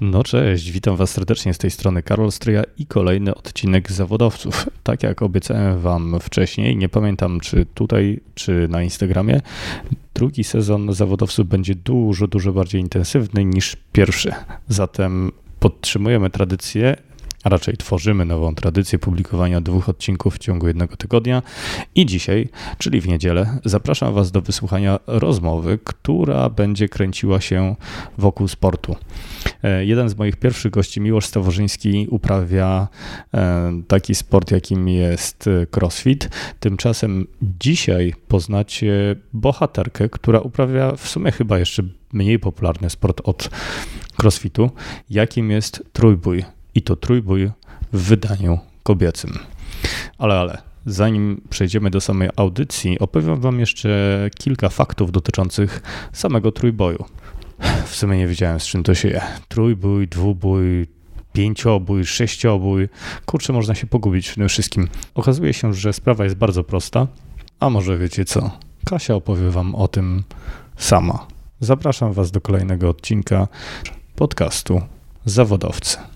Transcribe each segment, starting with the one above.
No cześć, witam Was serdecznie z tej strony Karol Stryja i kolejny odcinek zawodowców. Tak jak obiecałem Wam wcześniej, nie pamiętam czy tutaj, czy na Instagramie, drugi sezon zawodowców będzie dużo, dużo bardziej intensywny niż pierwszy. Zatem podtrzymujemy tradycję a raczej tworzymy nową tradycję publikowania dwóch odcinków w ciągu jednego tygodnia. I dzisiaj, czyli w niedzielę, zapraszam Was do wysłuchania rozmowy, która będzie kręciła się wokół sportu. E, jeden z moich pierwszych gości, Miłosz Staworzyński, uprawia e, taki sport, jakim jest crossfit. Tymczasem dzisiaj poznacie bohaterkę, która uprawia w sumie chyba jeszcze mniej popularny sport od crossfitu, jakim jest trójbój i to trójbój w wydaniu kobiecym. Ale, ale, zanim przejdziemy do samej audycji, opowiem Wam jeszcze kilka faktów dotyczących samego trójboju. W sumie nie wiedziałem, z czym to się je. Trójbój, dwubój, pięciobój, sześciobój. Kurczę, można się pogubić w tym wszystkim. Okazuje się, że sprawa jest bardzo prosta. A może wiecie co? Kasia opowie Wam o tym sama. Zapraszam Was do kolejnego odcinka podcastu Zawodowcy.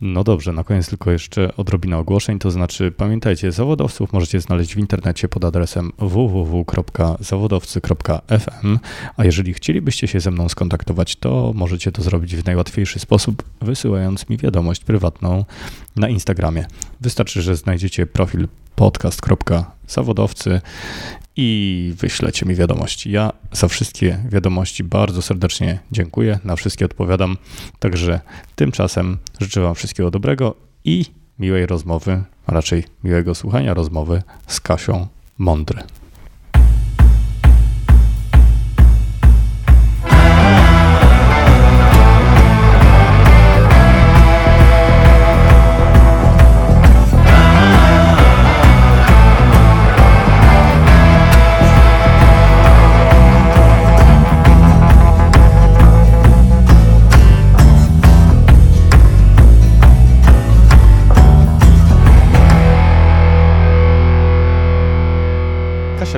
No dobrze, na koniec tylko jeszcze odrobina ogłoszeń, to znaczy pamiętajcie, zawodowców możecie znaleźć w internecie pod adresem www.zawodowcy.fm, a jeżeli chcielibyście się ze mną skontaktować, to możecie to zrobić w najłatwiejszy sposób, wysyłając mi wiadomość prywatną na Instagramie. Wystarczy, że znajdziecie profil podcast.zawodowcy i wyślecie mi wiadomości. Ja za wszystkie wiadomości bardzo serdecznie dziękuję, na wszystkie odpowiadam. Także tymczasem życzę Wam wszystkiego dobrego i miłej rozmowy, a raczej miłego słuchania rozmowy z Kasią Mądry.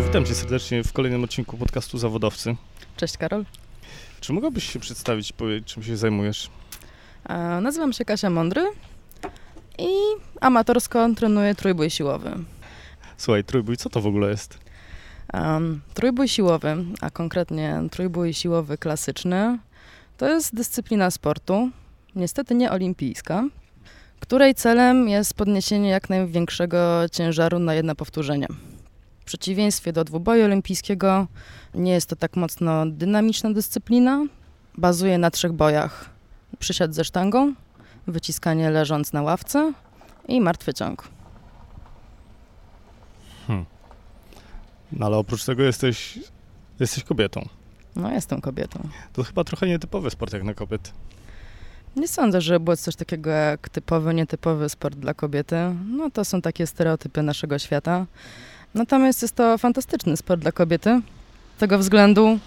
Witam cię serdecznie w kolejnym odcinku podcastu Zawodowcy. Cześć Karol. Czy mogłabyś się przedstawić, powiedzieć czym się zajmujesz? E, nazywam się Kasia Mądry i amatorsko trenuję trójbój siłowy. Słuchaj, trójbój, co to w ogóle jest? Trójbój siłowy, a konkretnie trójbój siłowy klasyczny, to jest dyscyplina sportu, niestety nie olimpijska, której celem jest podniesienie jak największego ciężaru na jedno powtórzenie. W przeciwieństwie do dwuboju olimpijskiego nie jest to tak mocno dynamiczna dyscyplina. Bazuje na trzech bojach. Przysiad ze sztangą, wyciskanie leżąc na ławce i martwy ciąg. Hmm. No ale oprócz tego jesteś, jesteś kobietą. No, jestem kobietą. To chyba trochę nietypowy sport jak na kobiety. Nie sądzę, że było coś takiego jak typowy, nietypowy sport dla kobiety. No to są takie stereotypy naszego świata. Natomiast jest to fantastyczny sport dla kobiety. Z tego względu,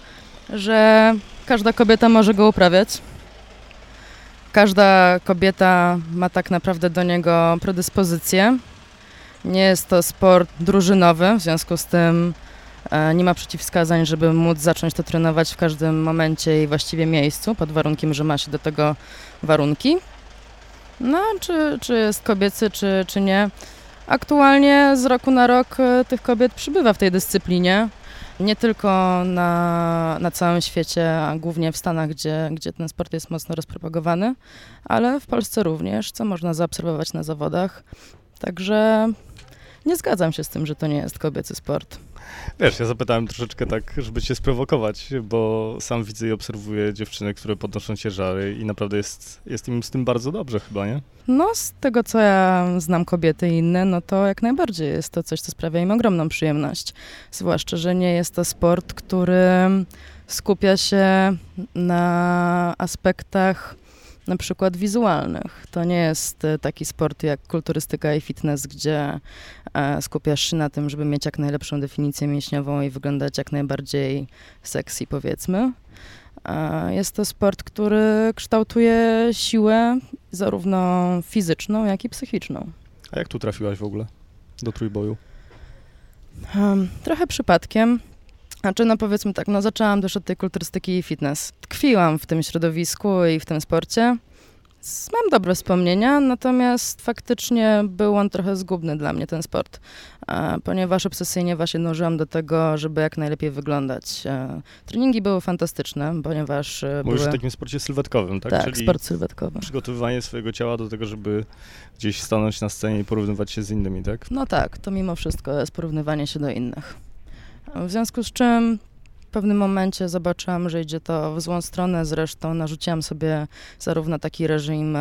że każda kobieta może go uprawiać. Każda kobieta ma tak naprawdę do niego predyspozycję. Nie jest to sport drużynowy, w związku z tym e, nie ma przeciwwskazań, żeby móc zacząć to trenować w każdym momencie i właściwie miejscu, pod warunkiem, że ma się do tego warunki. No, czy, czy jest kobiecy, czy, czy nie, Aktualnie z roku na rok e, tych kobiet przybywa w tej dyscyplinie. Nie tylko na, na całym świecie, a głównie w Stanach, gdzie, gdzie ten sport jest mocno rozpropagowany, ale w Polsce również, co można zaobserwować na zawodach. Także nie zgadzam się z tym, że to nie jest kobiecy sport. Wiesz, ja zapytałem troszeczkę tak, żeby cię sprowokować, bo sam widzę i obserwuję dziewczyny, które podnoszą ciężary i naprawdę jest, jest im z tym bardzo dobrze chyba, nie? No, z tego co ja znam kobiety inne, no to jak najbardziej jest to coś, co sprawia im ogromną przyjemność. Zwłaszcza, że nie jest to sport, który skupia się na aspektach na przykład wizualnych. To nie jest e, taki sport jak kulturystyka i fitness, gdzie e, skupiasz się na tym, żeby mieć jak najlepszą definicję mięśniową i wyglądać jak najbardziej sexy, powiedzmy. E, jest to sport, który kształtuje siłę zarówno fizyczną, jak i psychiczną. A jak tu trafiłaś w ogóle do trójboju? Um, trochę przypadkiem. Znaczy, no powiedzmy tak, no zaczęłam też od tej kulturystyki i fitness. Tkwiłam w tym środowisku i w tym sporcie. Mam dobre wspomnienia, natomiast faktycznie był on trochę zgubny dla mnie, ten sport, ponieważ obsesyjnie właśnie dążyłam do tego, żeby jak najlepiej wyglądać. Treningi były fantastyczne, ponieważ Mówisz były... o takim sporcie sylwetkowym, tak? Tak, Czyli sport sylwetkowy. przygotowywanie swojego ciała do tego, żeby gdzieś stanąć na scenie i porównywać się z innymi, tak? No tak, to mimo wszystko jest porównywanie się do innych. W związku z czym w pewnym momencie zobaczyłam, że idzie to w złą stronę. Zresztą narzuciłam sobie zarówno taki reżim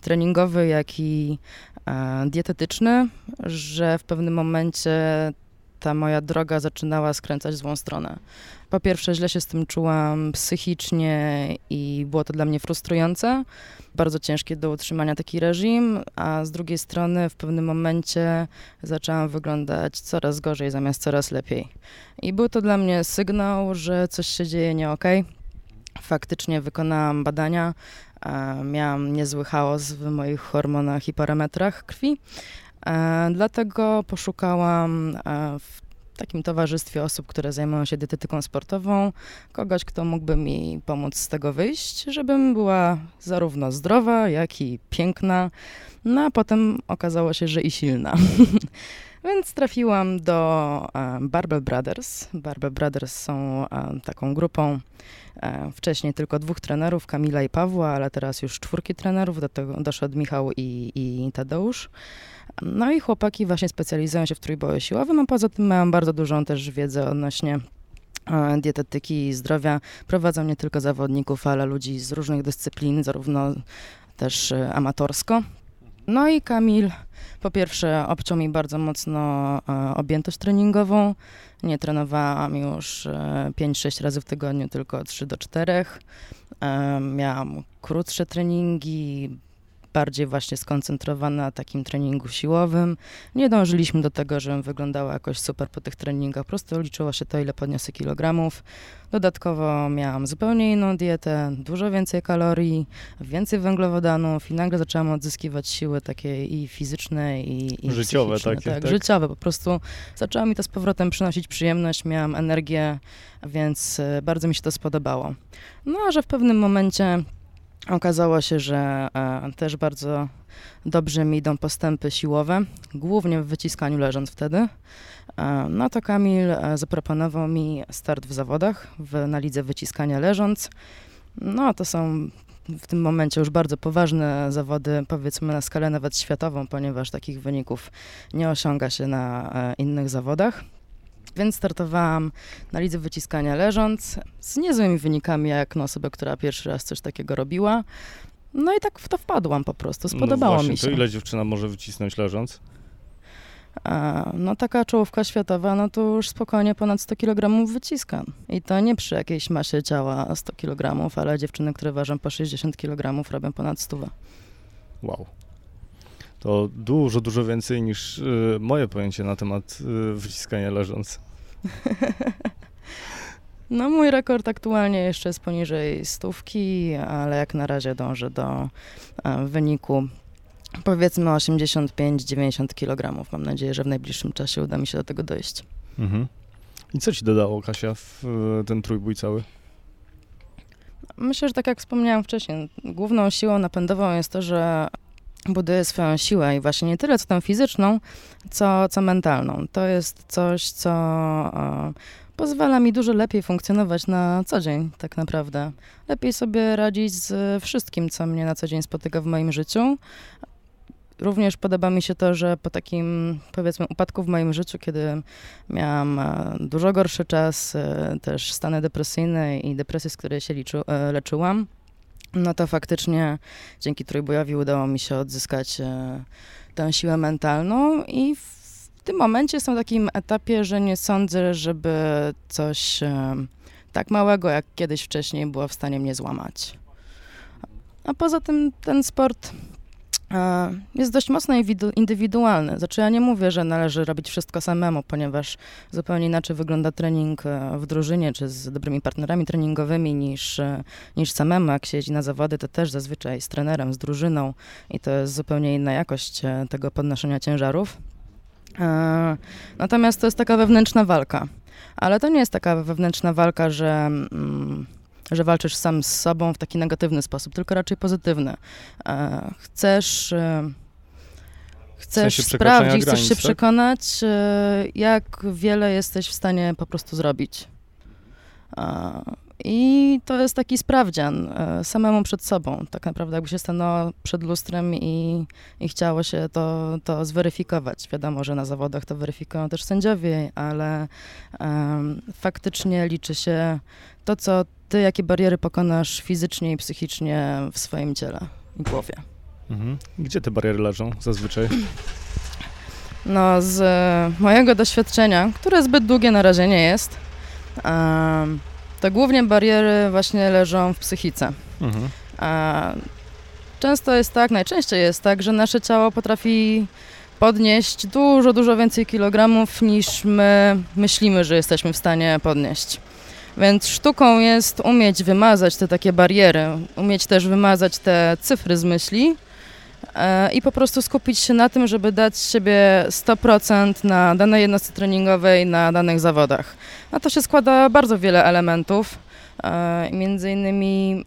treningowy, jak i um, dietetyczny, że w pewnym momencie ta moja droga zaczynała skręcać w złą stronę. Po pierwsze, źle się z tym czułam psychicznie i było to dla mnie frustrujące. Bardzo ciężkie do utrzymania taki reżim, a z drugiej strony w pewnym momencie zaczęłam wyglądać coraz gorzej zamiast coraz lepiej. I był to dla mnie sygnał, że coś się dzieje nie okej. Faktycznie wykonałam badania, miałam niezły chaos w moich hormonach i parametrach krwi. Dlatego poszukałam w takim towarzystwie osób, które zajmują się dietetyką sportową, kogoś, kto mógłby mi pomóc z tego wyjść, żebym była zarówno zdrowa, jak i piękna. No a potem okazało się, że i silna. Więc trafiłam do Barbell Brothers. Barbell Brothers są taką grupą wcześniej tylko dwóch trenerów, Kamila i Pawła, ale teraz już czwórki trenerów, do tego doszedł Michał i, i Tadeusz. No i chłopaki właśnie specjalizują się w trójboju siłowym, a poza tym mają bardzo dużą też wiedzę odnośnie e, dietetyki i zdrowia. Prowadzą nie tylko zawodników, ale ludzi z różnych dyscyplin, zarówno też e, amatorsko. No i Kamil po pierwsze obciął mi bardzo mocno e, objętość treningową. Nie trenowałam już 5-6 razy w tygodniu, tylko 3 do 4. Miałam krótsze treningi, bardziej właśnie skoncentrowana na takim treningu siłowym. Nie dążyliśmy do tego, żebym wyglądała jakoś super po tych treningach, po prostu liczyło się to, ile podniosę kilogramów. Dodatkowo miałam zupełnie inną dietę, dużo więcej kalorii, więcej węglowodanów i nagle zaczęłam odzyskiwać siły takie i fizyczne, i, i życiowe takie. Tak, tak, życiowe. Po prostu zaczęła mi to z powrotem przynosić przyjemność, miałam energię, więc e, bardzo mi się to spodobało. No a że w pewnym momencie Okazało się, że e, też bardzo dobrze mi idą postępy siłowe, głównie w wyciskaniu leżąc wtedy. E, no to Kamil e, zaproponował mi start w zawodach w, na lidze wyciskania leżąc. No to są w tym momencie już bardzo poważne zawody, powiedzmy na skalę nawet światową, ponieważ takich wyników nie osiąga się na innych zawodach. Więc startowałam na lidze wyciskania leżąc, z niezłymi wynikami, jak na osobę, która pierwszy raz coś takiego robiła. No i tak w to wpadłam po prostu, spodobało no właśnie, mi się. To ile dziewczyna może wycisnąć leżąc? no taka czołówka światowa, no to już spokojnie ponad 100 kg wyciskam. I to nie przy jakiejś masie ciała 100 kg, ale dziewczyny, które ważą po 60 kg robią ponad 100. Wow to dużo, dużo więcej niż y, moje pojęcie na temat y, wyciskania leżąc. No mój rekord aktualnie jeszcze jest poniżej stówki, ale jak na razie dążę do e, wyniku powiedzmy 85-90 kg. Mam nadzieję, że w najbliższym czasie uda mi się do tego dojść. Mhm. I co ci dodało, Kasia, w ten trójbój cały? Myślę, że tak jak wspomniałam wcześniej, główną siłą napędową jest to, że buduje swoją siłę i właśnie nie tyle co tą fizyczną, co, co mentalną. To jest coś, co e, pozwala mi dużo lepiej funkcjonować na co dzień, tak naprawdę. Lepiej sobie radzić z wszystkim, co mnie na co dzień spotyka w moim życiu. Również podoba mi się to, że po takim, powiedzmy, upadku w moim życiu, kiedy miałam e, dużo gorszy czas, e, też stany depresyjne i depresje, z której się liczy, leczyłam, no to faktycznie dzięki trójbojowi udało mi się odzyskać e, tę siłę mentalną i w tym momencie jestem na takim etapie, że nie sądzę, żeby coś e, tak małego jak kiedyś wcześniej było w stanie mnie złamać. A poza tym ten sport jest dość mocno indywidualny. Znaczy ja nie mówię, że należy robić wszystko samemu, ponieważ zupełnie inaczej wygląda trening e, w drużynie czy z dobrymi partnerami treningowymi niż, e, niż samemu. Jak się jeździ na zawody, to też zazwyczaj z trenerem, z drużyną i to jest zupełnie inna jakość tego podnoszenia ciężarów. Natomiast to jest taka wewnętrzna walka. Ale to nie jest taka wewnętrzna walka, że... Mm, że walczysz sam z sobą w taki negatywny sposób, tylko raczej pozytywny. E, chcesz. E, chcesz sprawdzić, chcesz się tak? przekonać, e, jak wiele jesteś w stanie po prostu zrobić. I to jest taki sprawdzian samemu przed sobą. Tak naprawdę, jakby się stanęło przed lustrem i, i chciało się to, to zweryfikować. Wiadomo, że na zawodach to weryfikują też sędziowie, ale um, faktycznie liczy się to, co ty, jakie bariery pokonasz fizycznie i psychicznie w swoim ciele i głowie. Mhm. Gdzie te bariery leżą zazwyczaj? No, z mojego doświadczenia, które zbyt długie na razie nie jest, um, to głównie bariery właśnie leżą w psychice. Mhm. A często jest tak, najczęściej jest tak, że nasze ciało potrafi podnieść dużo, dużo więcej kilogramów niż my myślimy, że jesteśmy w stanie podnieść. Więc sztuką jest umieć wymazać te takie bariery, umieć też wymazać te cyfry z myśli e, i po prostu skupić się na tym, żeby dać siebie 100% na danej jednostce treningowej, na danych zawodach. Na to się składa bardzo wiele elementów. E, między innymi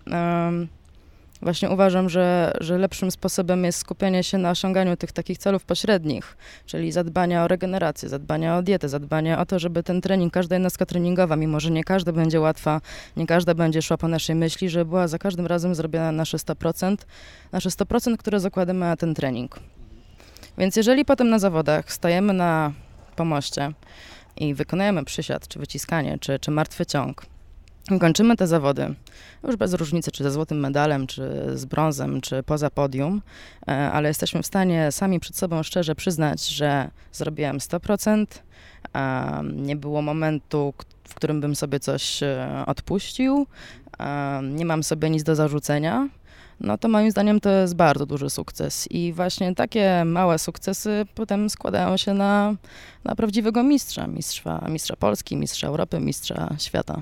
właśnie uważam, że, że lepszym sposobem jest skupienie się na osiąganiu tych takich celów pośrednich, czyli zadbania o regenerację, zadbania o dietę, zadbania o to, żeby ten trening, każda jednostka treningowa, mimo że nie każda będzie łatwa, nie każda będzie szła po naszej myśli, żeby była za każdym razem zrobiona nasze 100%, nasze 100%, które zakładamy na ten trening. Więc jeżeli potem na zawodach stajemy na pomoście i wykonujemy przysiad, czy wyciskanie, czy, czy martwy ciąg, kończymy te zawody, już bez różnicy, czy ze złotym medalem, czy z brązem, czy poza podium, e, ale jesteśmy w stanie sami przed sobą szczerze przyznać, że zrobiłem 100%, nie było momentu, w którym bym sobie coś e, odpuścił, nie mam sobie nic do zarzucenia, no to moim zdaniem to jest bardzo duży sukces. I właśnie takie małe sukcesy potem składają się na, na prawdziwego mistrza, mistrza, mistrza Polski, mistrza Europy, mistrza świata.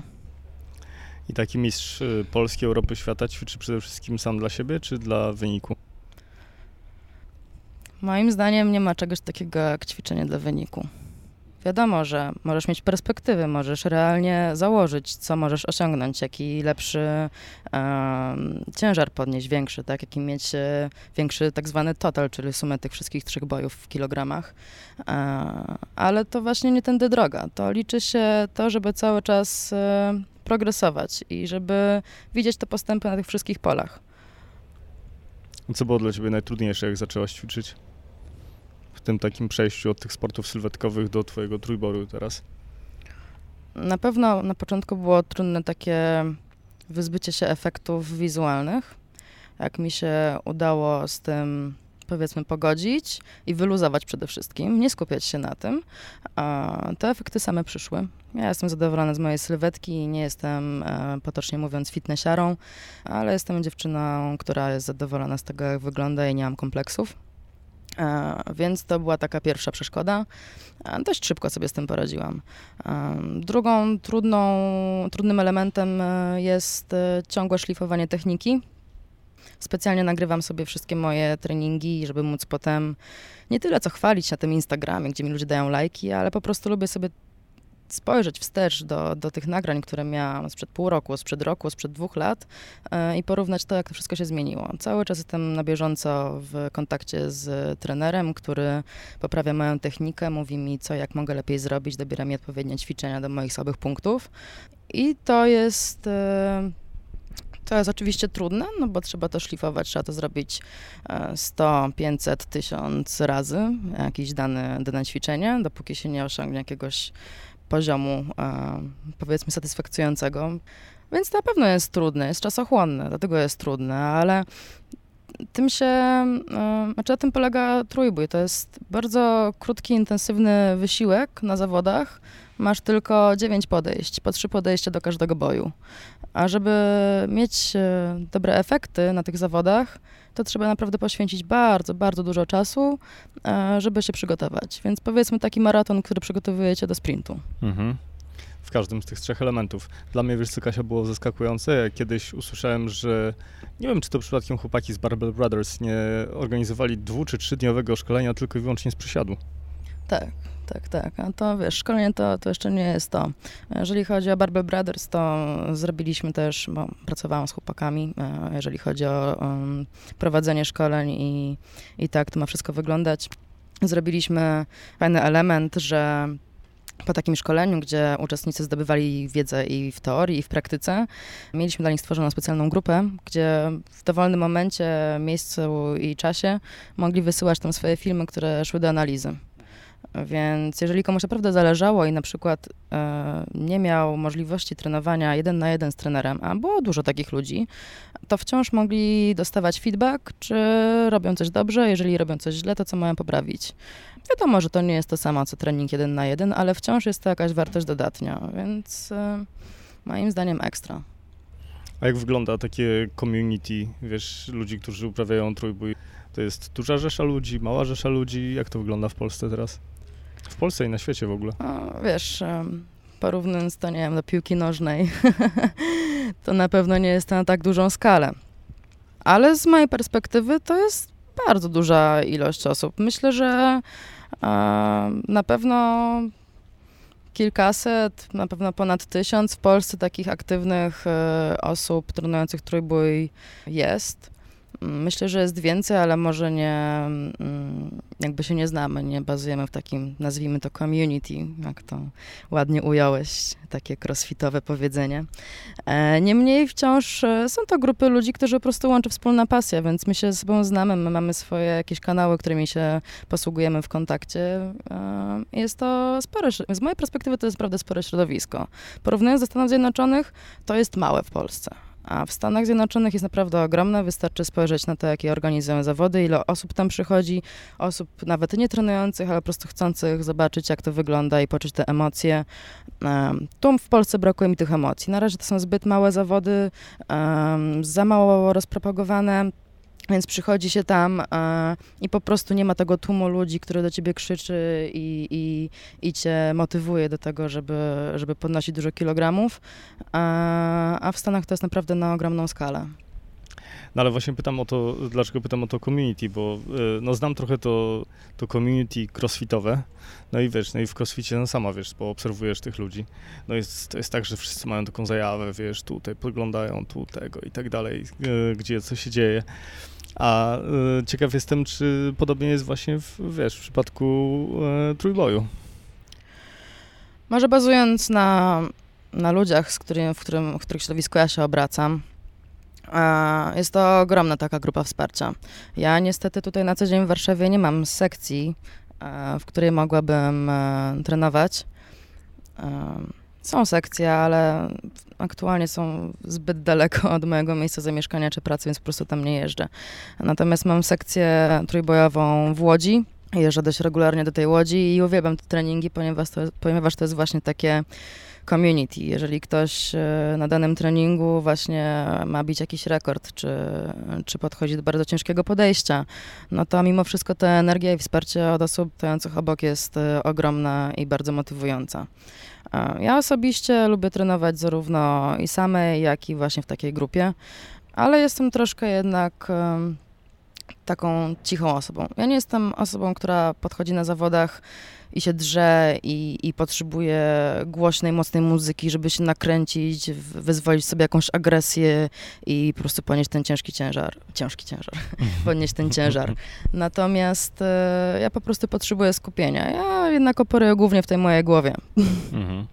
I taki mistrz y, Polski, Europy, świata ćwiczy przede wszystkim sam dla siebie, czy dla wyniku? Moim zdaniem nie ma czegoś takiego jak ćwiczenie dla wyniku. Wiadomo, że możesz mieć perspektywy, możesz realnie założyć, co możesz osiągnąć, jaki lepszy ciężar podnieść, większy, tak, jaki mieć e, większy tak zwany total, czyli sumę tych wszystkich trzech bojów w kilogramach. E, ale to właśnie nie tędy droga. To liczy się to, żeby cały czas e, progresować i żeby widzieć te postępy na tych wszystkich polach. Co było dla Ciebie najtrudniejsze, jak zaczęłaś ćwiczyć? Tym takim przejściu od tych sportów sylwetkowych do Twojego trójboru teraz? Na pewno na początku było trudne takie wyzbycie się efektów wizualnych. Jak mi się udało z tym powiedzmy pogodzić i wyluzować przede wszystkim, nie skupiać się na tym, te efekty same przyszły. Ja jestem zadowolona z mojej sylwetki, nie jestem e, potocznie mówiąc fitnessiarą, ale jestem dziewczyną, która jest zadowolona z tego, jak wygląda i nie mam kompleksów. E, więc to była taka pierwsza przeszkoda. E, dość szybko sobie z tym poradziłam. Drugą trudną, trudnym elementem jest ciągłe szlifowanie techniki specjalnie nagrywam sobie wszystkie moje treningi, żeby móc potem nie tyle co chwalić na tym Instagramie, gdzie mi ludzie dają lajki, ale po prostu lubię sobie spojrzeć wstecz do, do tych nagrań, które miałam sprzed pół roku, sprzed roku, sprzed dwóch lat yy, i porównać to, jak to wszystko się zmieniło. Cały czas jestem na bieżąco w kontakcie z trenerem, który poprawia moją technikę, mówi mi, co, jak mogę lepiej zrobić, dobiera mi odpowiednie ćwiczenia do moich słabych punktów. I to jest. Yy, to jest oczywiście trudne, no bo trzeba to szlifować, trzeba to zrobić 100, 500, 1000 razy, jakieś dane, dane ćwiczenie, dopóki się nie osiągnie jakiegoś poziomu, e, powiedzmy, satysfakcjonującego. Więc na pewno jest trudne, jest czasochłonne, dlatego jest trudne, ale tym się, e, znaczy na tym polega trójbój. To jest bardzo krótki, intensywny wysiłek na zawodach. Masz tylko 9 podejść, po 3 podejścia do każdego boju. A żeby mieć e, dobre efekty na tych zawodach, to trzeba naprawdę poświęcić bardzo, bardzo dużo czasu, e, żeby się przygotować. Więc powiedzmy taki maraton, który przygotowujecie do sprintu. Mhm. W każdym z tych trzech elementów. Dla mnie, wiesz co, Kasia, było zaskakujące. Kiedyś usłyszałem, że nie wiem, czy to przypadkiem chłopaki z Barbell Brothers nie organizowali dwu- czy trzydniowego szkolenia tylko i wyłącznie z przysiadu. Tak, tak, tak. A to wiesz, szkolenie to, to jeszcze nie jest to. Jeżeli chodzi o Barber Brothers, to zrobiliśmy też, bo pracowałam z chłopakami, e, jeżeli chodzi o um, prowadzenie szkoleń i, i tak to ma wszystko wyglądać. Zrobiliśmy fajny element, że po takim szkoleniu, gdzie uczestnicy zdobywali wiedzę i w teorii, i w praktyce, mieliśmy dla nich stworzoną specjalną grupę, gdzie w dowolnym momencie, miejscu i czasie mogli wysyłać tam swoje filmy, które szły do analizy. Więc jeżeli komuś naprawdę zależało i na przykład e, nie miał możliwości trenowania jeden na jeden z trenerem, a było dużo takich ludzi, to wciąż mogli dostawać feedback, czy robią coś dobrze, jeżeli robią coś źle, to co mają poprawić. Wiadomo, że to nie jest to samo co trening jeden na jeden, ale wciąż jest to jakaś wartość dodatnia, więc e, moim zdaniem ekstra. A jak wygląda takie community, wiesz, ludzi, którzy uprawiają trójbój? To jest duża rzesza ludzi, mała rzesza ludzi? Jak to wygląda w Polsce teraz? W Polsce i na świecie w ogóle. O, wiesz, porównując to, nie wiem, do piłki nożnej, to na pewno nie jest to na tak dużą skalę. Ale z mojej perspektywy to jest bardzo duża ilość osób. Myślę, że na pewno kilkaset, na pewno ponad tysiąc w Polsce takich aktywnych e, osób trenujących trójbój jest. Myślę, że jest więcej, ale może nie, mm, jakby się nie znamy, nie bazujemy w takim, nazwijmy to community, jak to ładnie ująłeś, takie crossfitowe powiedzenie. E, niemniej wciąż e, są to grupy ludzi, którzy po prostu łączy wspólna pasja, więc my się z sobą znamy, my mamy swoje jakieś kanały, którymi się posługujemy w kontakcie. E, jest to spore, z mojej perspektywy to jest naprawdę spore środowisko. Porównując do Stanów Zjednoczonych, to jest małe w Polsce. A w Stanach Zjednoczonych jest naprawdę ogromne. Wystarczy spojrzeć na to, jakie organizują zawody, ile osób tam przychodzi, osób nawet nie trenujących, ale po prostu chcących zobaczyć, jak to wygląda i poczuć te emocje. Tu w Polsce brakuje mi tych emocji. Na razie to są zbyt małe zawody, za mało rozpropagowane więc przychodzi się tam e, i po prostu nie ma tego tłumu ludzi, który do ciebie krzyczy i, i, i cię motywuje do tego, żeby, żeby podnosić dużo kilogramów. E, a w Stanach to jest naprawdę na ogromną skalę. No ale właśnie pytam o to, dlaczego pytam o to community, bo y, no znam trochę to, to community crossfitowe, no i wiesz, no i w crossficie no sama wiesz, bo obserwujesz tych ludzi, no jest, to jest tak, że wszyscy mają taką zajawę, wiesz, tutaj podglądają tu tego i tak dalej, y, gdzie co się dzieje. A y, ciekaw jestem, czy podobnie jest właśnie w, wiesz, w przypadku y, trójboju. Może bazując na, na ludziach, z którym, w, którym, w których środowisku ja się obracam, jest to ogromna taka grupa wsparcia. Ja niestety tutaj na co dzień w Warszawie nie mam sekcji, w której mogłabym trenować. Są sekcje, ale aktualnie są zbyt daleko od mojego miejsca zamieszkania czy pracy, więc po prostu tam nie jeżdżę. Natomiast mam sekcję trójbojową w Łodzi. Jeżdżę dość regularnie do tej Łodzi i uwielbiam te treningi, ponieważ to, ponieważ to jest właśnie takie community. Jeżeli ktoś e, na danym treningu właśnie ma bić jakiś rekord, czy, czy podchodzi do bardzo ciężkiego podejścia, no to mimo wszystko ta energia i wsparcie od osób stojących obok jest e, ogromna i bardzo motywująca. Ja osobiście lubię trenować zarówno i samej, jak i właśnie w takiej grupie, ale jestem troszkę jednak taką cichą osobą. Ja nie jestem osobą, która podchodzi na zawodach i się drze i, i potrzebuje głośnej, mocnej muzyki, żeby się nakręcić, wyzwolić sobie jakąś agresję i po prostu ponieść ten ciężki ciężar. Ciężki ciężar. ponieść ten ciężar. Natomiast e, ja po prostu potrzebuję skupienia. Ja jednak operuję głównie w tej mojej głowie. Mhm.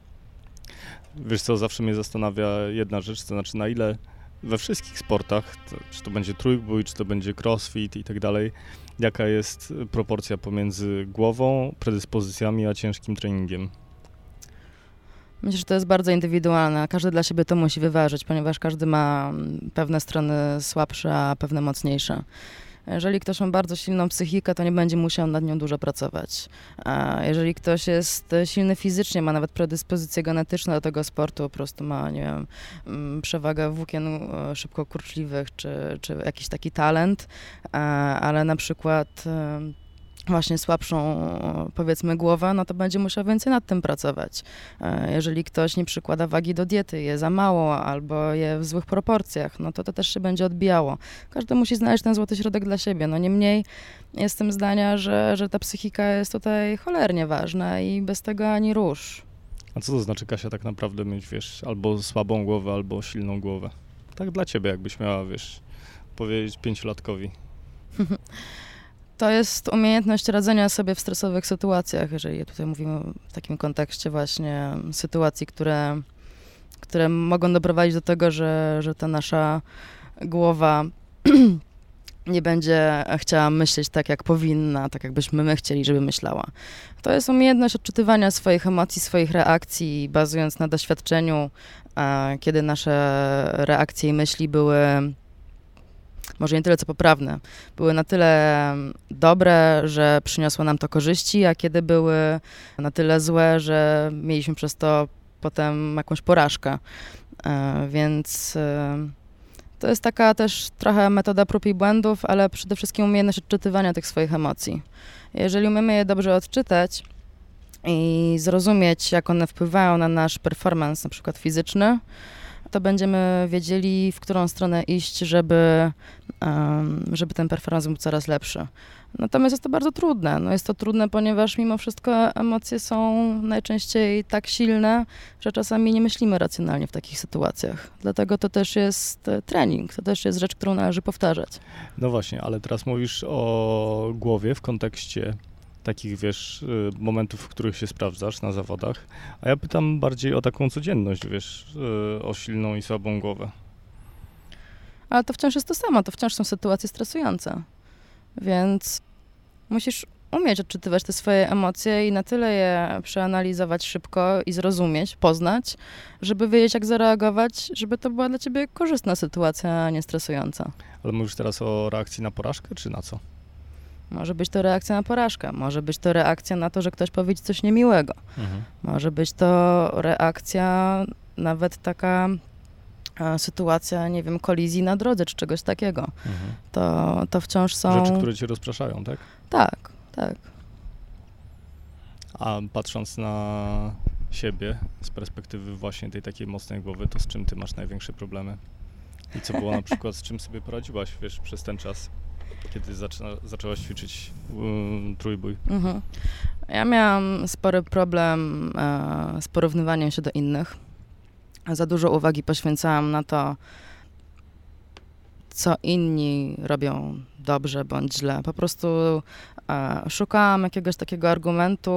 Wiesz co, zawsze mnie zastanawia jedna rzecz, to znaczy na ile we wszystkich sportach, to, czy to będzie trójbój, czy to będzie crossfit i tak dalej, jaka jest proporcja pomiędzy głową, predyspozycjami, a ciężkim treningiem? Myślę, że to jest bardzo indywidualne. Każdy dla siebie to musi wyważyć, ponieważ każdy ma pewne strony słabsze, a pewne mocniejsze. Jeżeli ktoś ma bardzo silną psychikę, to nie będzie musiał nad nią dużo pracować. A jeżeli ktoś jest silny fizycznie, ma nawet predyspozycje genetyczne do tego sportu, po prostu ma, nie wiem, mm, przewagę włókien e, szybko kurczliwych, czy, czy jakiś taki talent, ale na przykład właśnie słabszą, powiedzmy, głowę, no to będzie musiał więcej nad tym pracować. E, jeżeli ktoś nie przykłada wagi do diety, je za mało albo je w złych proporcjach, no to to też się będzie odbijało. Każdy musi znaleźć ten złoty środek dla siebie. No niemniej jestem zdania, że, że ta psychika jest tutaj cholernie ważna i bez tego ani rusz. A co to znaczy, Kasia, tak naprawdę mieć, wiesz, albo słabą głowę, albo silną głowę? Tak dla ciebie, jakbyś miała, wiesz, powiedzieć pięciolatkowi. To jest umiejętność radzenia sobie w stresowych sytuacjach, jeżeli tutaj mówimy w takim kontekście właśnie sytuacji, które, które mogą doprowadzić do tego, że, że ta nasza głowa nie będzie chciała myśleć tak, jak powinna, tak jakbyśmy my chcieli, żeby myślała. To jest umiejętność odczytywania swoich emocji, swoich reakcji, bazując na doświadczeniu, kiedy nasze reakcje i myśli były może nie tyle co poprawne, były na tyle dobre, że przyniosło nam to korzyści, a kiedy były na tyle złe, że mieliśmy przez to potem jakąś porażkę. E, więc e, to jest taka też trochę metoda prób i błędów, ale przede wszystkim umiejętność odczytywania tych swoich emocji. Jeżeli umiemy je dobrze odczytać i zrozumieć, jak one wpływają na nasz performance, na przykład fizyczny, to będziemy wiedzieli, w którą stronę iść, żeby, żeby ten performance był coraz lepszy. Natomiast jest to bardzo trudne. No jest to trudne, ponieważ mimo wszystko emocje są najczęściej tak silne, że czasami nie myślimy racjonalnie w takich sytuacjach. Dlatego to też jest e, trening, to też jest rzecz, którą należy powtarzać. No właśnie, ale teraz mówisz o głowie w kontekście takich, wiesz, y, momentów, w których się sprawdzasz na zawodach, a ja pytam bardziej o taką codzienność, wiesz, y, o silną i słabą głowę. Ale to wciąż jest to samo, to wciąż są sytuacje stresujące, więc musisz umieć odczytywać te swoje emocje i na tyle je przeanalizować szybko i zrozumieć, poznać, żeby wiedzieć, jak zareagować, żeby to była dla ciebie korzystna sytuacja, a nie stresująca. Ale mówisz teraz o reakcji na porażkę, czy na co? Może być to reakcja na porażkę, może być to reakcja na to, że ktoś powie coś niemiłego. Mhm. Może być to reakcja nawet taka sytuacja, nie wiem, kolizji na drodze czy czegoś takiego. Mhm. To, to wciąż są... Rzeczy, które cię rozpraszają, tak? Tak, tak. A patrząc na siebie z perspektywy właśnie tej takiej mocnej głowy, to z czym ty masz największe problemy? I co było na przykład, z czym sobie poradziłaś, wiesz, przez ten czas? kiedy zaczyna, zaczęłaś ćwiczyć um, trójbój? Mhm. Ja miałam spory problem e, z porównywaniem się do innych. Za dużo uwagi poświęcałam na to, co inni robią dobrze bądź źle. Po prostu e, szukałam jakiegoś takiego argumentu,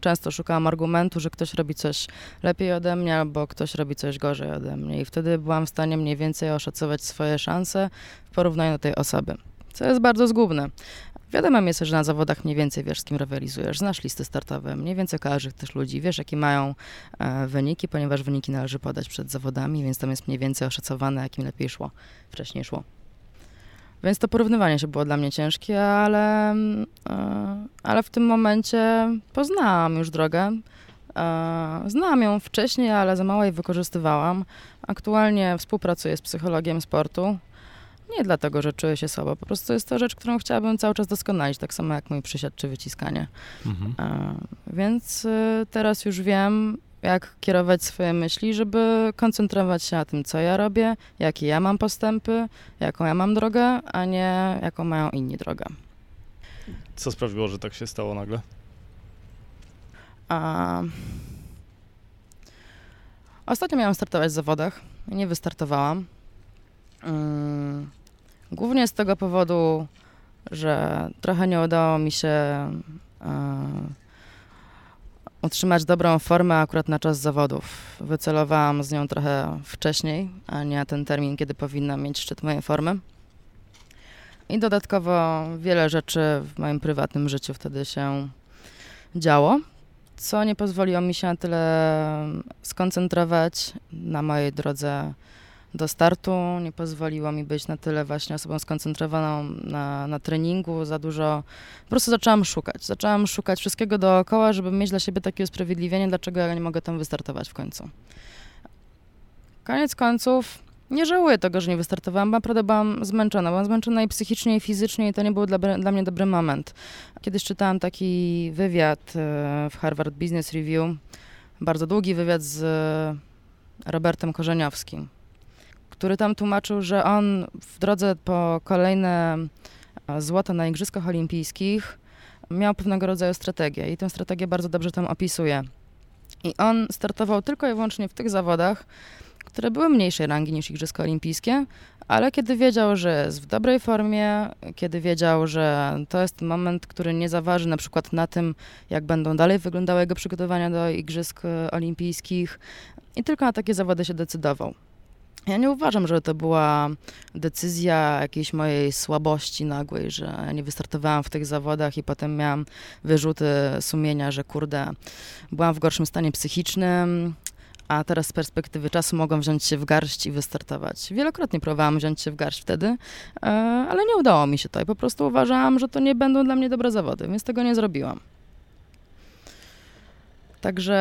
często szukałam argumentu, że ktoś robi coś lepiej ode mnie albo ktoś robi coś gorzej ode mnie i wtedy byłam w stanie mniej więcej oszacować swoje szanse w porównaniu do tej osoby co jest bardzo zgubne. Wiadomo jest, że na zawodach mniej więcej wiesz, z kim rywalizujesz, znasz listy startowe, mniej więcej kojarzysz też ludzi, wiesz, jakie mają e, wyniki, ponieważ wyniki należy podać przed zawodami, więc tam jest mniej więcej oszacowane, jakim lepiej szło, wcześniej szło. Więc to porównywanie się było dla mnie ciężkie, ale, e, ale w tym momencie poznałam już drogę. E, znałam ją wcześniej, ale za mało jej wykorzystywałam. Aktualnie współpracuję z psychologiem sportu. Nie dlatego, że czuję się słabo, po prostu jest to rzecz, którą chciałabym cały czas doskonalić, tak samo jak mój przysiad czy wyciskanie. Mhm. E, więc y, teraz już wiem, jak kierować swoje myśli, żeby koncentrować się na tym, co ja robię, jakie ja mam postępy, jaką ja mam drogę, a nie jaką mają inni drogę. Co sprawiło, że tak się stało nagle? A... Ostatnio miałam startować w zawodach. Nie wystartowałam. Mm. Głównie z tego powodu, że trochę nie udało mi się e, utrzymać dobrą formę akurat na czas zawodów. Wycelowałam z nią trochę wcześniej, a nie ten termin, kiedy powinna mieć szczyt mojej formy. I dodatkowo wiele rzeczy w moim prywatnym życiu wtedy się działo, co nie pozwoliło mi się na tyle skoncentrować na mojej drodze do startu. Nie pozwoliło mi być na tyle właśnie osobą skoncentrowaną na, na treningu, za dużo. Po prostu zaczęłam szukać. Zaczęłam szukać wszystkiego dookoła, żeby mieć dla siebie takie usprawiedliwienie, dlaczego ja nie mogę tam wystartować w końcu. Koniec końców Nie żałuję tego, że nie wystartowałam, naprawdę byłam zmęczona. Byłam zmęczona i psychicznie, i fizycznie i to nie był dla, dla mnie dobry moment. Kiedyś czytałam taki wywiad e, w Harvard Business Review, bardzo długi wywiad z Robertem Korzeniowskim, który tam tłumaczył, że on w drodze po kolejne e, złota na Igrzyskach Olimpijskich miał pewnego rodzaju strategię i tę strategię bardzo dobrze tam opisuje. I on startował tylko i wyłącznie w tych zawodach, które były mniejszej rangi niż Igrzyska Olimpijskie, ale kiedy wiedział, że jest w dobrej formie, kiedy wiedział, że to jest moment, który nie zaważy na przykład na tym, jak będą dalej wyglądały jego przygotowania do Igrzysk Olimpijskich, i tylko na takie zawody się decydował. Ja nie uważam, że to była decyzja jakiejś mojej słabości nagłej, że nie wystartowałam w tych zawodach i potem miałam wyrzuty sumienia, że kurde, byłam w gorszym stanie psychicznym, a teraz z perspektywy czasu mogą wziąć się w garść i wystartować. Wielokrotnie próbowałam wziąć się w garść wtedy, e, ale nie udało mi się to i po prostu uważałam, że to nie będą dla mnie dobre zawody, więc tego nie zrobiłam. Także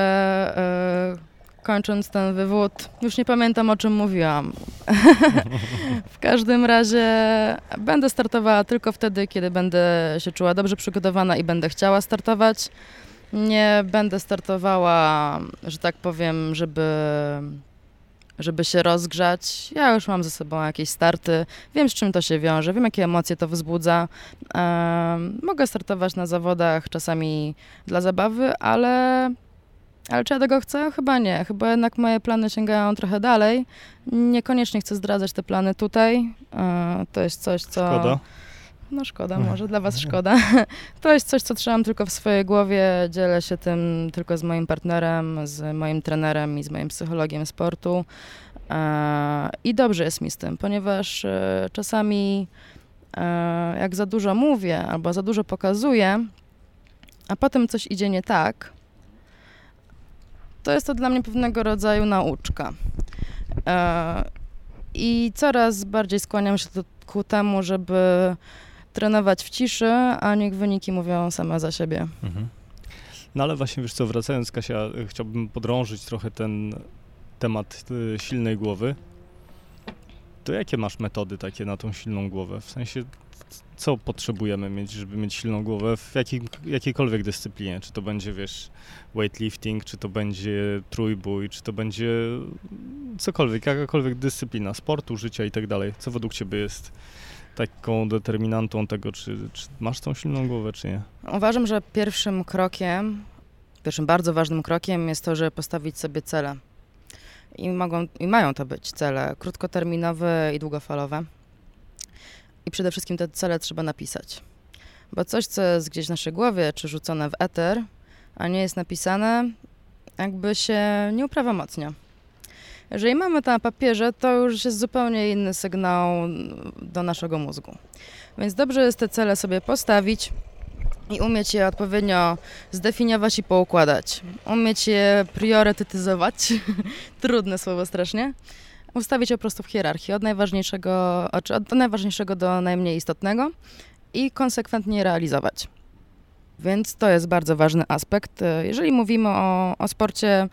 e, kończąc ten wywód, już nie pamiętam o czym mówiłam. w każdym razie będę startowała tylko wtedy, kiedy będę się czuła dobrze przygotowana i będę chciała startować. Nie będę startowała, że tak powiem, żeby, żeby się rozgrzać. Ja już mam ze sobą jakieś starty, wiem z czym to się wiąże, wiem jakie emocje to wzbudza. mogę startować na zawodach czasami dla zabawy, ale ale czy ja tego chcę? Chyba nie. Chyba jednak moje plany sięgają trochę dalej. Niekoniecznie chcę zdradzać te plany tutaj. E, to jest coś, co... Szkoda. No szkoda, może dla was szkoda. To jest coś, co trzymam tylko w swojej głowie. Dzielę się tym tylko z moim partnerem, z moim trenerem i z moim psychologiem sportu. E, I dobrze jest mi z tym, ponieważ e, czasami jak za dużo mówię albo za dużo pokazuję, a potem coś idzie nie tak, to jest to dla mnie pewnego rodzaju nauczka. E, I coraz bardziej skłaniam się do, ku temu, żeby trenować w ciszy, a niech wyniki mówią same za siebie. Mhm. No ale właśnie, wiesz co, wracając Kasia, chciałbym podrążyć trochę ten temat y, silnej głowy. To jakie masz metody takie na tą silną głowę? W sensie, co potrzebujemy mieć, żeby mieć silną głowę w jakiej, jakiejkolwiek dyscyplinie? Czy to będzie, wiesz, weightlifting, czy to będzie trójbój, czy to będzie cokolwiek, jakakolwiek dyscyplina sportu, życia i tak dalej. Co według Ciebie jest taką determinantą tego, czy, czy masz tą silną głowę, czy nie? Uważam, że pierwszym krokiem, pierwszym bardzo ważnym krokiem jest to, żeby postawić sobie cele. I, mogą, I mają to być cele krótkoterminowe i długofalowe. I przede wszystkim te cele trzeba napisać. Bo coś, co jest gdzieś w naszej głowie, czy rzucone w eter, a nie jest napisane, jakby się nie uprawomocnia. Jeżeli mamy to na papierze, to już jest zupełnie inny sygnał do naszego mózgu. Więc dobrze jest te cele sobie postawić i umieć je odpowiednio zdefiniować i poukładać. Umieć je priorytetyzować, trudne słowo strasznie. Ustawić po prostu w hierarchii, od najważniejszego, od najważniejszego do najmniej istotnego i konsekwentnie realizować. Więc to jest bardzo ważny aspekt, e, jeżeli mówimy o, o sporcie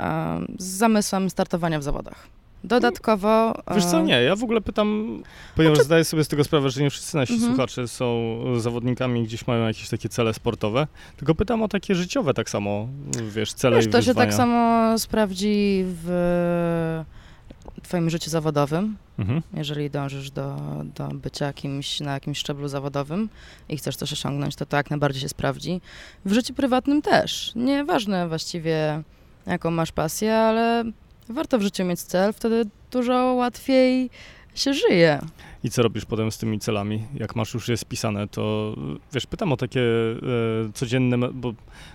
e, z zamysłem startowania w zawodach. Dodatkowo. Wiesz co, e, nie, ja w ogóle pytam, ponieważ znaczy... zdaję sobie z tego sprawę, że nie wszyscy nasi mhm. słuchacze są zawodnikami, gdzieś mają jakieś takie cele sportowe, tylko pytam o takie życiowe tak samo, wiesz, cele wiesz, i to wyzwania. się tak samo sprawdzi w twoim życiu zawodowym, mhm. jeżeli dążysz do, do bycia kimś na jakimś szczeblu zawodowym i chcesz coś osiągnąć, to jak najbardziej się sprawdzi. W życiu prywatnym też. Nieważne właściwie, jaką masz pasję, ale warto w życiu mieć cel, wtedy dużo łatwiej się żyje. I co robisz potem z tymi celami? Jak masz już je spisane, to wiesz, pytam o takie e, codzienne, bo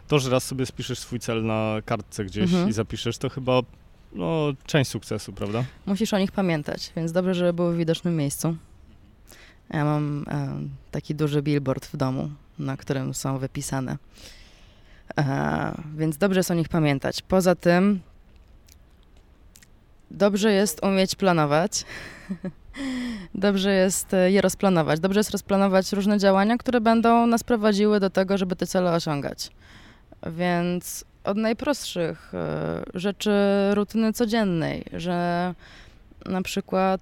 to, że raz sobie spiszesz swój cel na kartce gdzieś mhm. i zapiszesz, to chyba no, część sukcesu, prawda? Musisz o nich pamiętać, więc dobrze, żeby były w widocznym miejscu. Ja mam e, taki duży billboard w domu, na którym są wypisane. E, więc dobrze jest o nich pamiętać. Poza tym, dobrze jest umieć planować. dobrze jest je rozplanować. Dobrze jest rozplanować różne działania, które będą nas prowadziły do tego, żeby te cele osiągać. Więc od najprostszych e, rzeczy rutyny codziennej, że na przykład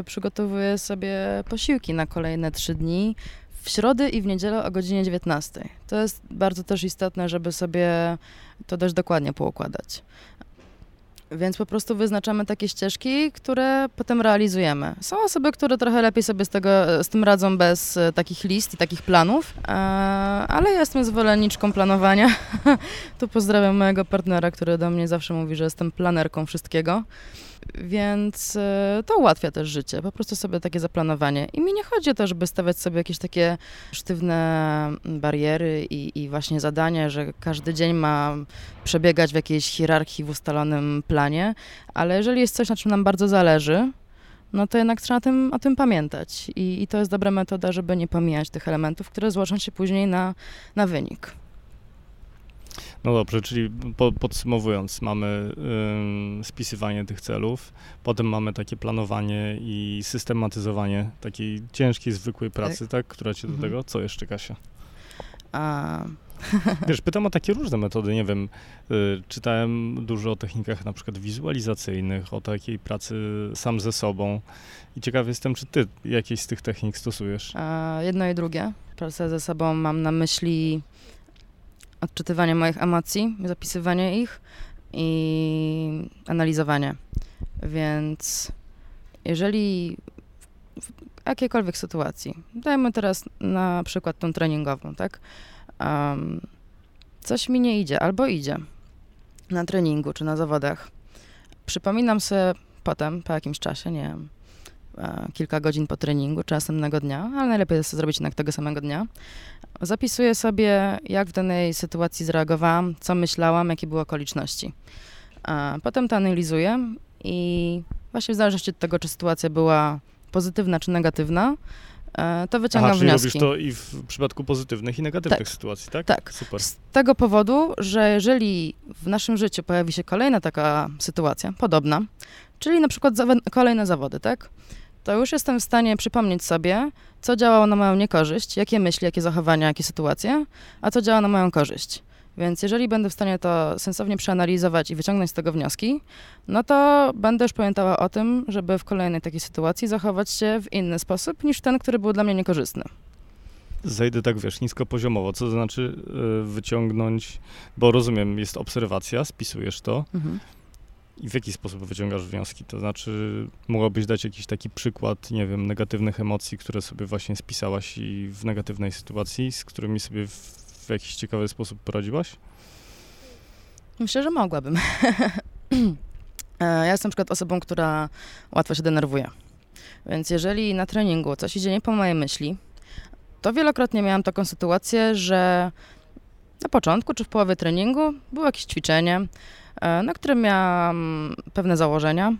y, przygotowuję sobie posiłki na kolejne trzy dni w środę i w niedzielę o godzinie 19. To jest bardzo też istotne, żeby sobie to dość dokładnie poukładać. Więc po prostu wyznaczamy takie ścieżki, które potem realizujemy. Są osoby, które trochę lepiej sobie z, tego, z tym radzą bez e, takich list i takich planów, e, ale ja jestem zwolenniczką planowania. tu pozdrawiam mojego partnera, który do mnie zawsze mówi, że jestem planerką wszystkiego. Więc e, to ułatwia też życie, po prostu sobie takie zaplanowanie. I mi nie chodzi o to, żeby stawiać sobie jakieś takie sztywne bariery i, i właśnie zadania, że każdy dzień ma przebiegać w jakiejś hierarchii w ustalonym planie, ale jeżeli jest coś, na czym nam bardzo zależy, no to jednak trzeba tym, o tym pamiętać. I, I, to jest dobra metoda, żeby nie pomijać tych elementów, które złożą się później na, na wynik. No dobrze, czyli po, podsumowując, mamy spisywanie tych celów, potem mamy takie planowanie i systematyzowanie takiej ciężkiej, zwykłej pracy, tak? tak która cię do mhm. tego. Co jeszcze, Kasia? A... Wiesz, pytam o takie różne metody, nie wiem, y, czytałem dużo o technikach na przykład wizualizacyjnych, o takiej pracy sam ze sobą i ciekaw jestem, czy ty jakieś z tych technik stosujesz? A, jedno i drugie. Pracę ze sobą mam na myśli odczytywanie moich emocji, zapisywanie ich i analizowanie. Więc jeżeli w jakiejkolwiek sytuacji, dajmy teraz na przykład tą treningową, tak? Um, coś mi nie idzie, albo idzie na treningu czy na zawodach. Przypominam sobie potem, po jakimś czasie, nie wiem, kilka godzin po treningu czy następnego dnia, ale najlepiej jest to zrobić jednak tego samego dnia. Zapisuję sobie, jak w danej sytuacji zareagowałam, co myślałam, jakie były okoliczności. Potem to analizuję i właśnie w zależności od tego, czy sytuacja była pozytywna czy negatywna, to wyciągam Aha, czyli wnioski. robisz to i w przypadku pozytywnych i negatywnych tak. sytuacji, tak? Tak. Super. Z tego powodu, że jeżeli w naszym życiu pojawi się kolejna taka sytuacja, podobna, czyli na przykład kolejne zawody, tak? to już jestem w stanie przypomnieć sobie, co działało na moją niekorzyść, jakie myśli, jakie zachowania, jakie sytuacje, a co działa na moją korzyść. Więc jeżeli będę w stanie to sensownie przeanalizować i wyciągnąć z tego wnioski, no to będę już pamiętała o tym, żeby w kolejnej takiej sytuacji zachować się w inny sposób niż ten, który był dla mnie niekorzystny. Zejdę tak, wiesz, niskopoziomowo, co to znaczy yy, wyciągnąć, bo rozumiem, jest obserwacja, spisujesz to, mhm. I w jaki sposób wyciągasz wnioski? To znaczy, mogłabyś dać jakiś taki przykład, nie wiem, negatywnych emocji, które sobie właśnie spisałaś i w negatywnej sytuacji, z którymi sobie w, w jakiś ciekawy sposób poradziłaś? Myślę, że mogłabym. E, ja jestem na przykład osobą, która łatwo się denerwuje. Więc jeżeli na treningu coś idzie nie po mojej myśli, to wielokrotnie miałam taką sytuację, że na początku czy w połowie treningu było jakieś ćwiczenie, E, na którym miałam pewne założenia,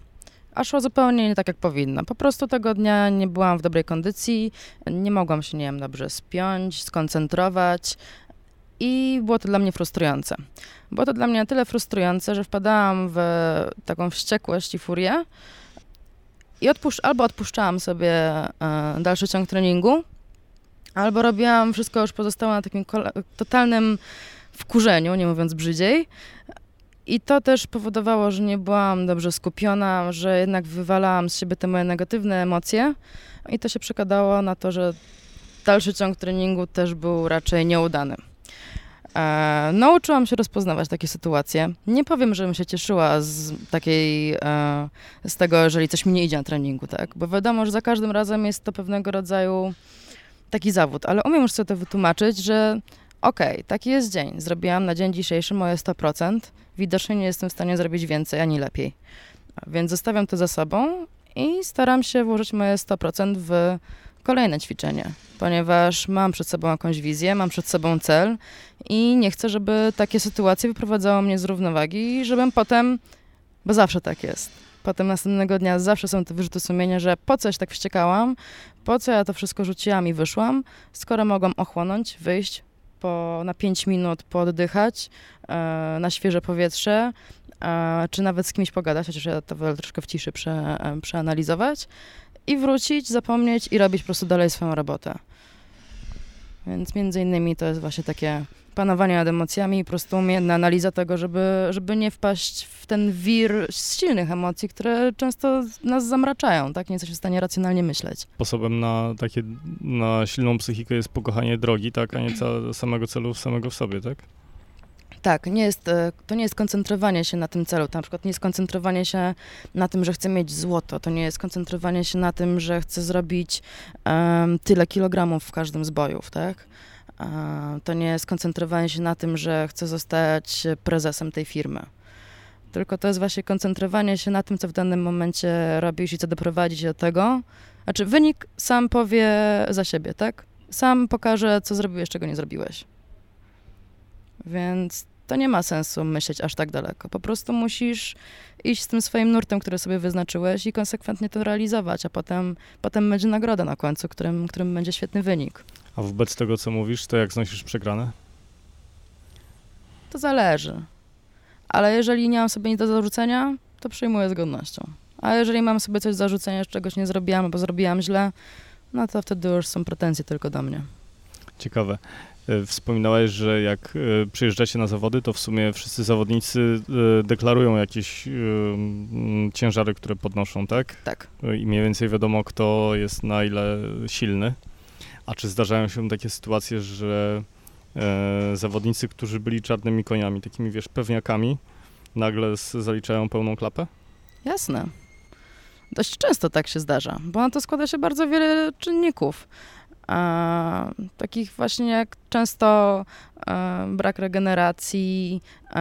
a szło zupełnie nie tak, jak powinno. Po prostu tego dnia nie byłam w dobrej kondycji, nie mogłam się, nie wiem, dobrze spiąć, skoncentrować i było to dla mnie frustrujące. Było to dla mnie na tyle frustrujące, że wpadałam w taką wściekłość i furię i albo odpuszczałam sobie e, dalszy ciąg treningu, albo robiłam wszystko już pozostałe na takim totalnym wkurzeniu, nie mówiąc brzydziej, i to też powodowało, że nie byłam dobrze skupiona, że jednak wywalałam z siebie te moje negatywne emocje. I to się przekładało na to, że dalszy ciąg treningu też był raczej nieudany. E, nauczyłam się rozpoznawać takie sytuacje. Nie powiem, żebym się cieszyła z takiej, e, z tego, jeżeli coś mi nie idzie na treningu, tak? Bo wiadomo, że za każdym razem jest to pewnego rodzaju taki zawód, ale umiem już sobie to wytłumaczyć, że okej, okay, taki jest dzień. Zrobiłam na dzień dzisiejszy moje 100%. Widocznie nie jestem w stanie zrobić więcej ani lepiej. Więc zostawiam to za sobą i staram się włożyć moje 100% w kolejne ćwiczenie, ponieważ mam przed sobą jakąś wizję, mam przed sobą cel i nie chcę, żeby takie sytuacje wyprowadzały mnie z równowagi i żebym potem, bo zawsze tak jest, potem następnego dnia zawsze są te wyrzuty sumienia, że po coś tak wściekałam, po co ja to wszystko rzuciłam i wyszłam, skoro mogłam ochłonąć, wyjść, po, na 5 minut pooddychać, e, na świeże powietrze, e, czy nawet z kimś pogadać, chociaż ja to wolę troszkę w ciszy prze, e, przeanalizować i wrócić, zapomnieć i robić po prostu dalej swoją robotę. Więc między innymi to jest właśnie takie panowanie nad emocjami i po prostu umiejętna analiza tego, żeby, żeby nie wpaść w ten wir silnych emocji, które często nas zamraczają, tak? Nie jesteśmy w stanie racjonalnie myśleć. Sposobem na takie, na silną psychikę jest pokochanie drogi, tak? A nie samego celu samego w sobie, tak? Tak, nie jest, e, to nie jest koncentrowanie się na tym celu. To na przykład nie jest koncentrowanie się na tym, że chcę mieć złoto. To nie jest koncentrowanie się na tym, że chcę zrobić um, tyle kilogramów w każdym z bojów, tak? to nie jest koncentrowanie się na tym, że chcę zostać prezesem tej firmy. Tylko to jest właśnie koncentrowanie się na tym, co w danym momencie robisz i co doprowadzi do tego. Znaczy, wynik sam powie za siebie, tak? Sam pokaże, co zrobiłeś, czego nie zrobiłeś. Więc to nie ma sensu myśleć aż tak daleko. Po prostu musisz iść z tym swoim nurtem, który sobie wyznaczyłeś i konsekwentnie to realizować, a potem, potem będzie nagroda na końcu, którym, którym będzie świetny wynik. A wobec tego, co mówisz, to jak znosisz przegrane? To zależy. Ale jeżeli nie mam sobie nic do zarzucenia, to przyjmuję z godnością. A jeżeli mam sobie coś do zarzucenia, że czegoś nie zrobiłam, bo zrobiłam źle, no to wtedy już są pretensje tylko do mnie. Ciekawe. E, wspominałeś, że jak e, przyjeżdżacie na zawody, to w sumie wszyscy zawodnicy e, deklarują jakieś ciężary, które podnoszą, tak? Tak. I mniej więcej wiadomo, kto jest na ile silny. A czy zdarzają się takie sytuacje, że zawodnicy, którzy byli czarnymi koniami, takimi wiesz, pewniakami, nagle zaliczają pełną klapę? Jasne. Dość często tak się zdarza, bo na to składa się bardzo wiele czynników takich właśnie jak często e, brak regeneracji, e,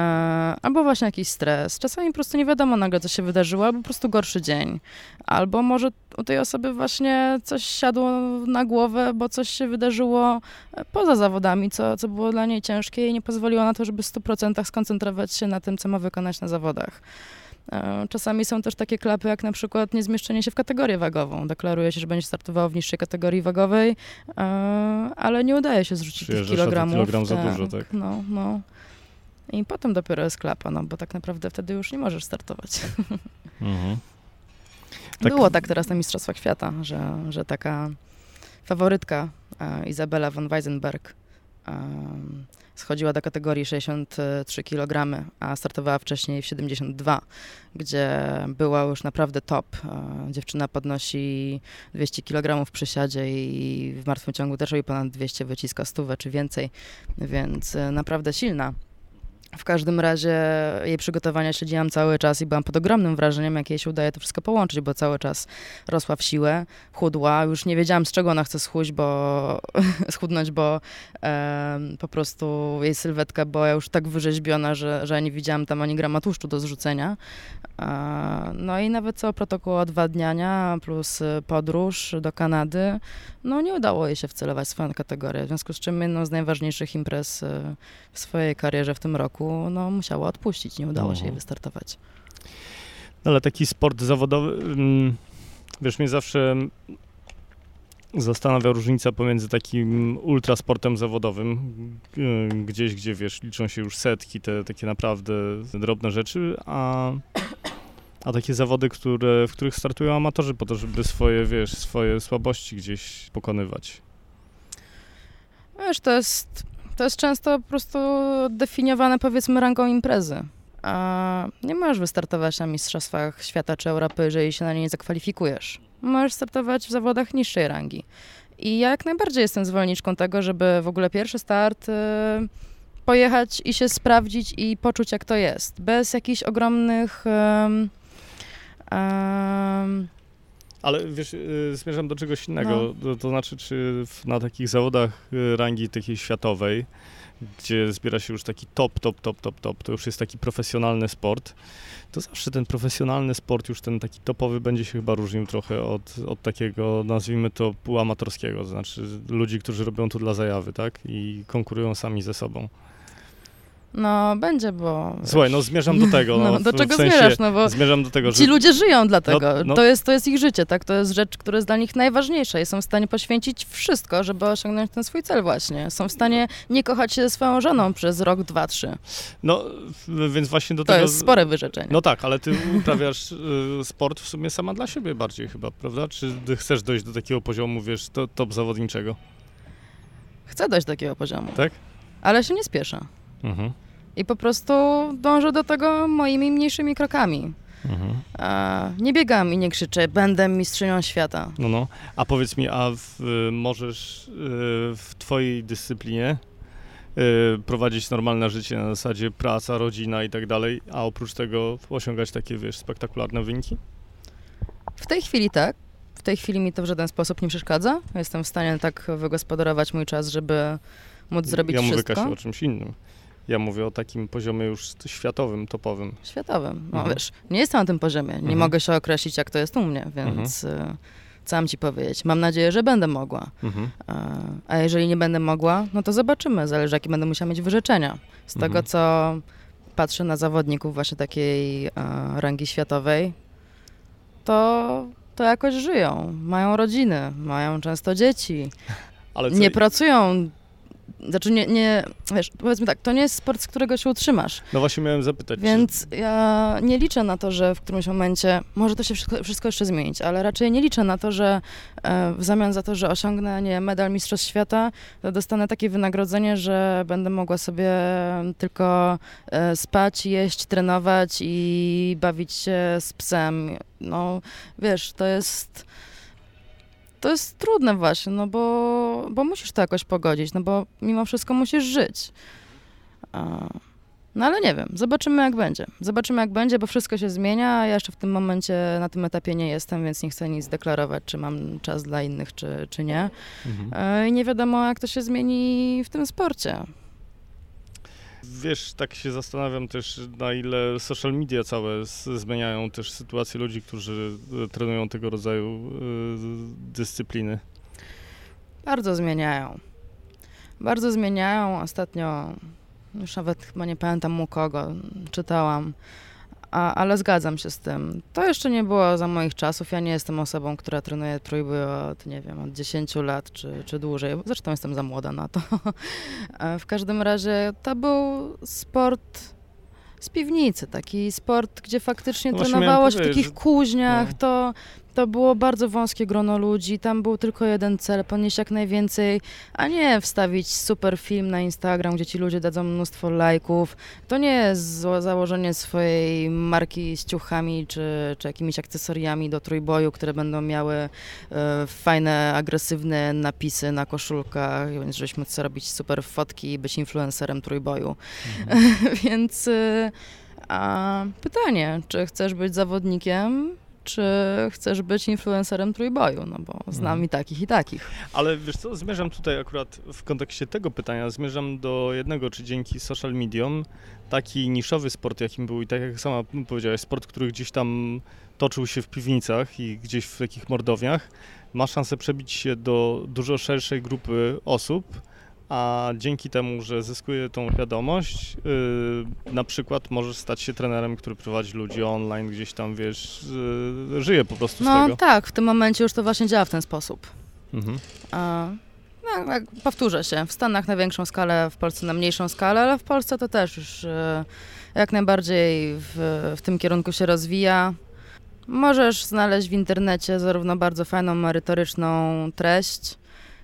albo właśnie jakiś stres. Czasami po prostu nie wiadomo nagle, co się wydarzyło, albo po prostu gorszy dzień. Albo może u tej osoby właśnie coś siadło na głowę, bo coś się wydarzyło e, poza zawodami, co, co było dla niej ciężkie i nie pozwoliło na to, żeby w 100% skoncentrować się na tym, co ma wykonać na zawodach. E, czasami są też takie klapy, jak na przykład niezmieszczenie się w kategorię wagową. Deklaruje się, że będzie startował w niższej kategorii wagowej, e, ale nie udaje się zrzucić tych kilogramów. kilogram za tak, dużo, tak? No, no. I potem dopiero jest klapa, no bo tak naprawdę wtedy już nie możesz startować. Mhm. Tak. Było tak teraz na Mistrzostwach Świata, że, że taka faworytka e, Izabela von Weisenberg schodziła do kategorii 63 kg, a startowała wcześniej w 72, gdzie była już naprawdę top. Dziewczyna podnosi 200 kg w przysiadzie i w martwym ciągu też robi ponad 200, wyciska stówę czy więcej, więc e, naprawdę silna. W każdym razie jej przygotowania śledziłam cały czas i byłam pod ogromnym wrażeniem, jak jej się udaje to wszystko połączyć, bo cały czas rosła w siłę, chudła. Już nie wiedziałam, z czego ona chce schudnąć, bo, schudnąć, bo e, po prostu jej sylwetka była już tak wyrzeźbiona, że, że nie widziałam tam ani grama tłuszczu do zrzucenia. No i nawet co protokół odwadniania plus y, podróż do Kanady, no nie udało jej się wcelować w swoją kategorię, w związku z czym jedną z najważniejszych imprez y, w swojej karierze w tym roku, no musiała odpuścić, nie udało się jej mhm. wystartować. No ale taki sport zawodowy, mm, wiesz, mnie zawsze zastanawia różnica pomiędzy takim ultrasportem zawodowym, y, gdzieś, gdzie wiesz, liczą się już setki, te takie naprawdę drobne rzeczy, a, a takie zawody, które, w których startują amatorzy po to, żeby swoje, wiesz, swoje słabości gdzieś pokonywać. Wiesz, to jest, to jest często po prostu definiowane powiedzmy rangą imprezy. A nie możesz wystartować na Mistrzostwach Świata czy Europy, jeżeli się na nie nie zakwalifikujesz możesz startować w zawodach niższej rangi. I ja jak najbardziej jestem zwolenniczką tego, żeby w ogóle pierwszy start y, pojechać i się sprawdzić i poczuć, jak to jest. Bez jakichś ogromnych. Um, um, ale wiesz, y, zmierzam do czegoś innego. No. To, znaczy, czy na takich zawodach y, rangi takiej światowej, gdzie zbiera się już taki top, top, top, top, top, to już jest taki profesjonalny sport, to zawsze ten profesjonalny sport, już ten taki topowy, będzie się chyba różnił trochę od, od takiego, nazwijmy to, półamatorskiego, to znaczy ludzi, którzy robią to dla zajawy, tak? I konkurują sami ze sobą. No, będzie, bo... Słuchaj, no zmierzam do tego. No, no do czego sensie, zmierzasz? No bo zmierzam do tego, że... Ci ludzie żyją dlatego. No, no. To, jest, to jest ich życie, tak? To jest rzecz, która jest dla nich najważniejsza i są w stanie poświęcić wszystko, żeby osiągnąć ten swój cel właśnie. Są w stanie nie kochać się ze swoją żoną przez rok, dwa, trzy. No, więc właśnie do to tego... To jest spore wyrzeczenie. No tak, ale ty uprawiasz y, sport w sumie sama dla siebie bardziej chyba, prawda? Czy chcesz dojść do takiego poziomu, wiesz, to, top zawodniczego? Chcę dojść do takiego poziomu. Tak? Ale się nie spieszę. Mhm. I po prostu dążę do tego moimi mniejszymi krokami. Mhm. Nie biegam i nie krzyczę, będę mistrzynią świata. No, no. A powiedz mi, a w, y, możesz y, w twojej dyscyplinie y, prowadzić normalne życie na zasadzie praca, rodzina i tak dalej, a oprócz tego osiągać takie, wiesz, spektakularne wyniki? W tej chwili tak. W tej chwili mi to w żaden sposób nie przeszkadza. Jestem w stanie tak wygospodarować mój czas, żeby móc zrobić ja mówię, wszystko. Kasiu, o czymś innym. Ja mówię o takim poziomie już światowym, topowym. Światowym. No Mhm. wiesz, nie jestem na tym poziomie. Nie Mhm. mogę się określić, jak to jest u mnie, więc y, co mam ci powiedzieć? Mam nadzieję, że będę mogła. Mhm. E, A jeżeli nie będę mogła, no to zobaczymy. Zależy, jakie będę musiała mieć wyrzeczenia. Z tego, Mhm. co patrzę na zawodników właśnie takiej e, rangi światowej, to, to jakoś żyją. Mają rodziny, mają często dzieci. Ale co, Nie pracują. Znaczy, nie, nie, wiesz, powiedzmy tak, to nie jest sport, z którego się utrzymasz. no właśnie miałem zapytać. Więc ja nie liczę na to, że w którymś momencie może to się wszystko, wszystko jeszcze zmienić, ale raczej nie liczę na to, że e, w zamian za to, że osiągnę nie, medal Mistrzostw Świata, to dostanę takie wynagrodzenie, że będę mogła sobie tylko e, spać, jeść, trenować i bawić się z psem. No wiesz, to jest. To jest trudne właśnie, no bo, bo musisz to jakoś pogodzić, no bo mimo wszystko musisz żyć. No ale nie wiem, zobaczymy jak będzie. Zobaczymy jak będzie, bo wszystko się zmienia, a ja jeszcze w tym momencie na tym etapie nie jestem, więc nie chcę nic deklarować, czy mam czas dla innych, czy, czy nie. Mhm. E, I nie wiadomo jak to się zmieni w tym sporcie. Wiesz, tak się zastanawiam też, na ile social media całe zmieniają też sytuację ludzi, którzy e, trenują tego rodzaju e, dyscypliny. Bardzo zmieniają. Bardzo zmieniają. Ostatnio, już nawet chyba nie pamiętam u kogo, czytałam, a, ale zgadzam się z tym. To jeszcze nie było za moich czasów. Ja nie jestem osobą, która trenuje trójby od, nie wiem, od 10 lat czy, czy dłużej. Zresztą jestem za młoda na to. E, w każdym razie to był sport z piwnicy, taki sport, gdzie faktycznie No trenowało się w takich kuźniach, no. to, to było bardzo wąskie grono ludzi, tam był tylko jeden cel, ponieść jak najwięcej, a nie wstawić super film na Instagram, gdzie ci ludzie dadzą mnóstwo lajków. To nie jest założenie swojej marki z ciuchami czy, czy jakimiś akcesoriami do trójboju, które będą miały e, fajne, agresywne napisy na koszulkach, więc żebyśmy chcę robić super fotki i być influencerem trójboju. Więc y, a pytanie, czy chcesz być zawodnikiem, czy chcesz być influencerem trójboju? No bo znam Mhm. i takich, i takich. Ale wiesz co, zmierzam tutaj akurat w kontekście tego pytania, zmierzam do jednego, czy dzięki social mediom taki niszowy sport, jakim był i tak jak sama powiedziałaś, sport, który gdzieś tam toczył się w piwnicach i gdzieś w takich mordowniach, ma szansę przebić się do dużo szerszej grupy osób, a dzięki temu, że zyskuje tą wiadomość, yy, na przykład możesz stać się trenerem, który prowadzi ludzi online, gdzieś tam, wiesz, yy, żyje po prostu z No tego. tak, w tym momencie już to właśnie działa w ten sposób. Mhm. A, no, powtórzę się, w Stanach na większą skalę, w Polsce na mniejszą skalę, ale w Polsce to też już e, jak najbardziej w, w tym kierunku się rozwija. Możesz znaleźć w internecie zarówno bardzo fajną, merytoryczną treść,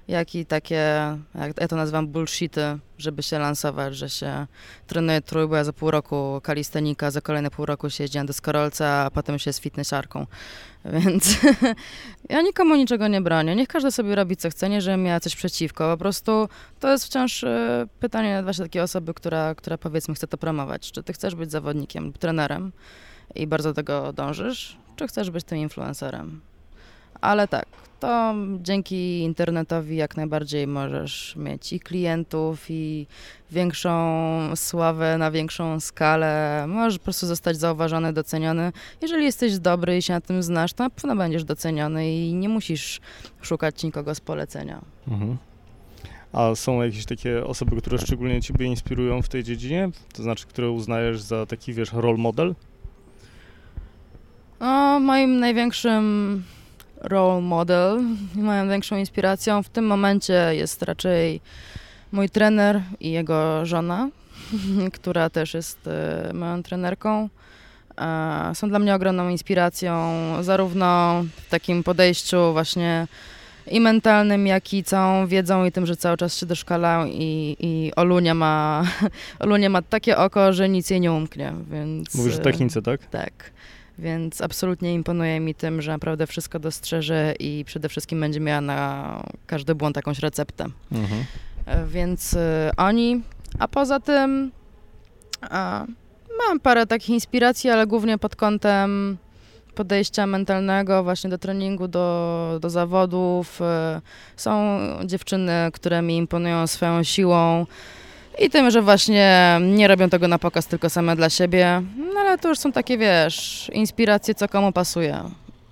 jak i takie, jak ja to nazywam bullshity, żeby się lansować, że się trenuje trójboja za pół roku kalistenika, za kolejne pół roku się jeździ na deskorolce, a potem się jest fitnessiarką. Więc ja nikomu niczego nie bronię. Niech każdy sobie robi co chce, nie żebym miała coś przeciwko. Po prostu to jest wciąż e, pytanie właśnie takiej osoby, która, która powiedzmy chce to promować. Czy ty chcesz być zawodnikiem, trenerem i bardzo do tego dążysz, czy chcesz być tym influencerem? Ale tak, to dzięki internetowi jak najbardziej możesz mieć i klientów, i większą sławę na większą skalę. Możesz po prostu zostać zauważony, doceniony. Jeżeli jesteś dobry i się na tym znasz, to na pewno będziesz doceniony i nie musisz szukać nikogo z polecenia. Mhm. A są jakieś takie osoby, które szczególnie Ciebie inspirują w tej dziedzinie? To znaczy, które uznajesz za taki, wiesz, role model? No, moim największym role model, moją największą inspiracją w tym momencie jest raczej mój trener i jego żona, która też jest e, moją trenerką. E, Są dla mnie ogromną inspiracją, zarówno w takim podejściu właśnie i mentalnym, jak i całą wiedzą i tym, że cały czas się doszkalają i, i Olunia ma, Olunia ma takie oko, że nic jej nie umknie, więc... Mówisz o technice, tak? Tak. Więc absolutnie imponuje mi tym, że naprawdę wszystko dostrzeże i przede wszystkim będzie miała na każdy błąd jakąś receptę. Mhm. E, więc y, oni, a poza tym a, mam parę takich inspiracji, ale głównie pod kątem podejścia mentalnego właśnie do treningu, do, do zawodów. E, są dziewczyny, które mi imponują swoją siłą i tym, że właśnie nie robią tego na pokaz tylko same dla siebie. No ale to już są takie, wiesz, inspiracje, co komu pasuje.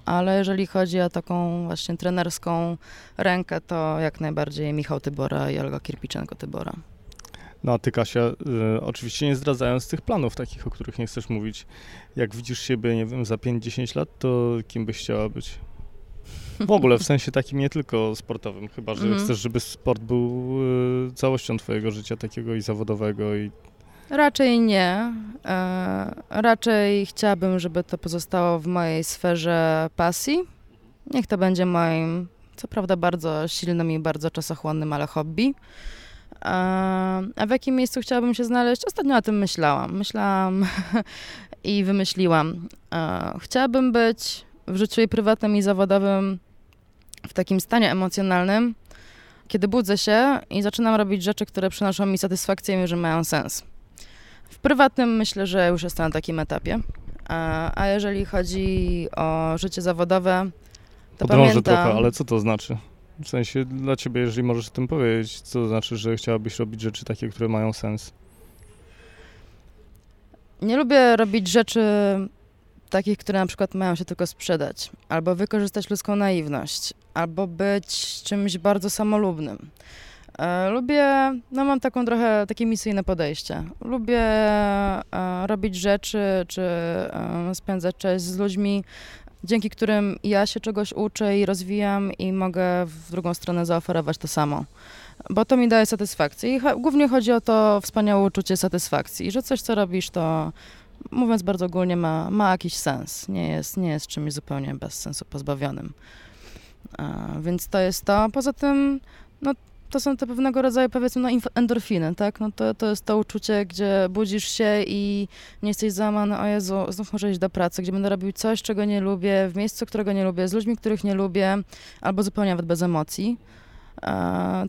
Ale jeżeli chodzi o taką właśnie trenerską rękę, to jak najbardziej Michał Tybora i Olga Kirpiczenko-Tybora. No a ty, Kasia, y, oczywiście nie zdradzając tych planów takich, o których nie chcesz mówić, jak widzisz siebie, nie wiem, za 5-10 lat, to kim byś chciała być? W ogóle, w sensie takim nie tylko sportowym, chyba, że mm. chcesz, żeby sport był y, całością twojego życia takiego i zawodowego i... Raczej nie. E, raczej chciałabym, żeby to pozostało w mojej sferze pasji. Niech to będzie moim, co prawda bardzo silnym i bardzo czasochłonnym, ale hobby. A w jakim miejscu chciałabym się znaleźć? Ostatnio o tym myślałam. Myślałam i wymyśliłam. Chciałabym być w życiu i prywatnym i zawodowym w takim stanie emocjonalnym, kiedy budzę się i zaczynam robić rzeczy, które przynoszą mi satysfakcję i że mają sens. W prywatnym myślę, że już jestem na takim etapie. A, jeżeli chodzi o życie zawodowe, to Podrążę pamiętam... trochę, ale co to znaczy? W sensie dla ciebie, jeżeli możesz o tym powiedzieć, co to znaczy, że chciałabyś robić rzeczy takie, które mają sens? Nie lubię robić rzeczy takich, które na przykład mają się tylko sprzedać, albo wykorzystać ludzką naiwność, albo być czymś bardzo samolubnym. E, lubię, no mam taką trochę takie misyjne podejście. Lubię e, robić rzeczy, czy e, spędzać czas z ludźmi, dzięki którym ja się czegoś uczę i rozwijam i mogę w drugą stronę zaoferować to samo. Bo to mi daje satysfakcję. I głównie chodzi o to wspaniałe uczucie satysfakcji, że coś, co robisz, to mówiąc bardzo ogólnie, ma, ma jakiś sens. Nie jest, nie jest czymś zupełnie bez sensu pozbawionym. Więc to jest to. Poza tym, no, to są te pewnego rodzaju, powiedzmy, no, endorfiny, tak? No to, to jest to uczucie, gdzie budzisz się i nie jesteś załamany, o Jezu, znów muszę iść do pracy, gdzie będę robił coś, czego nie lubię, w miejscu, którego nie lubię, z ludźmi, których nie lubię, albo zupełnie nawet bez emocji.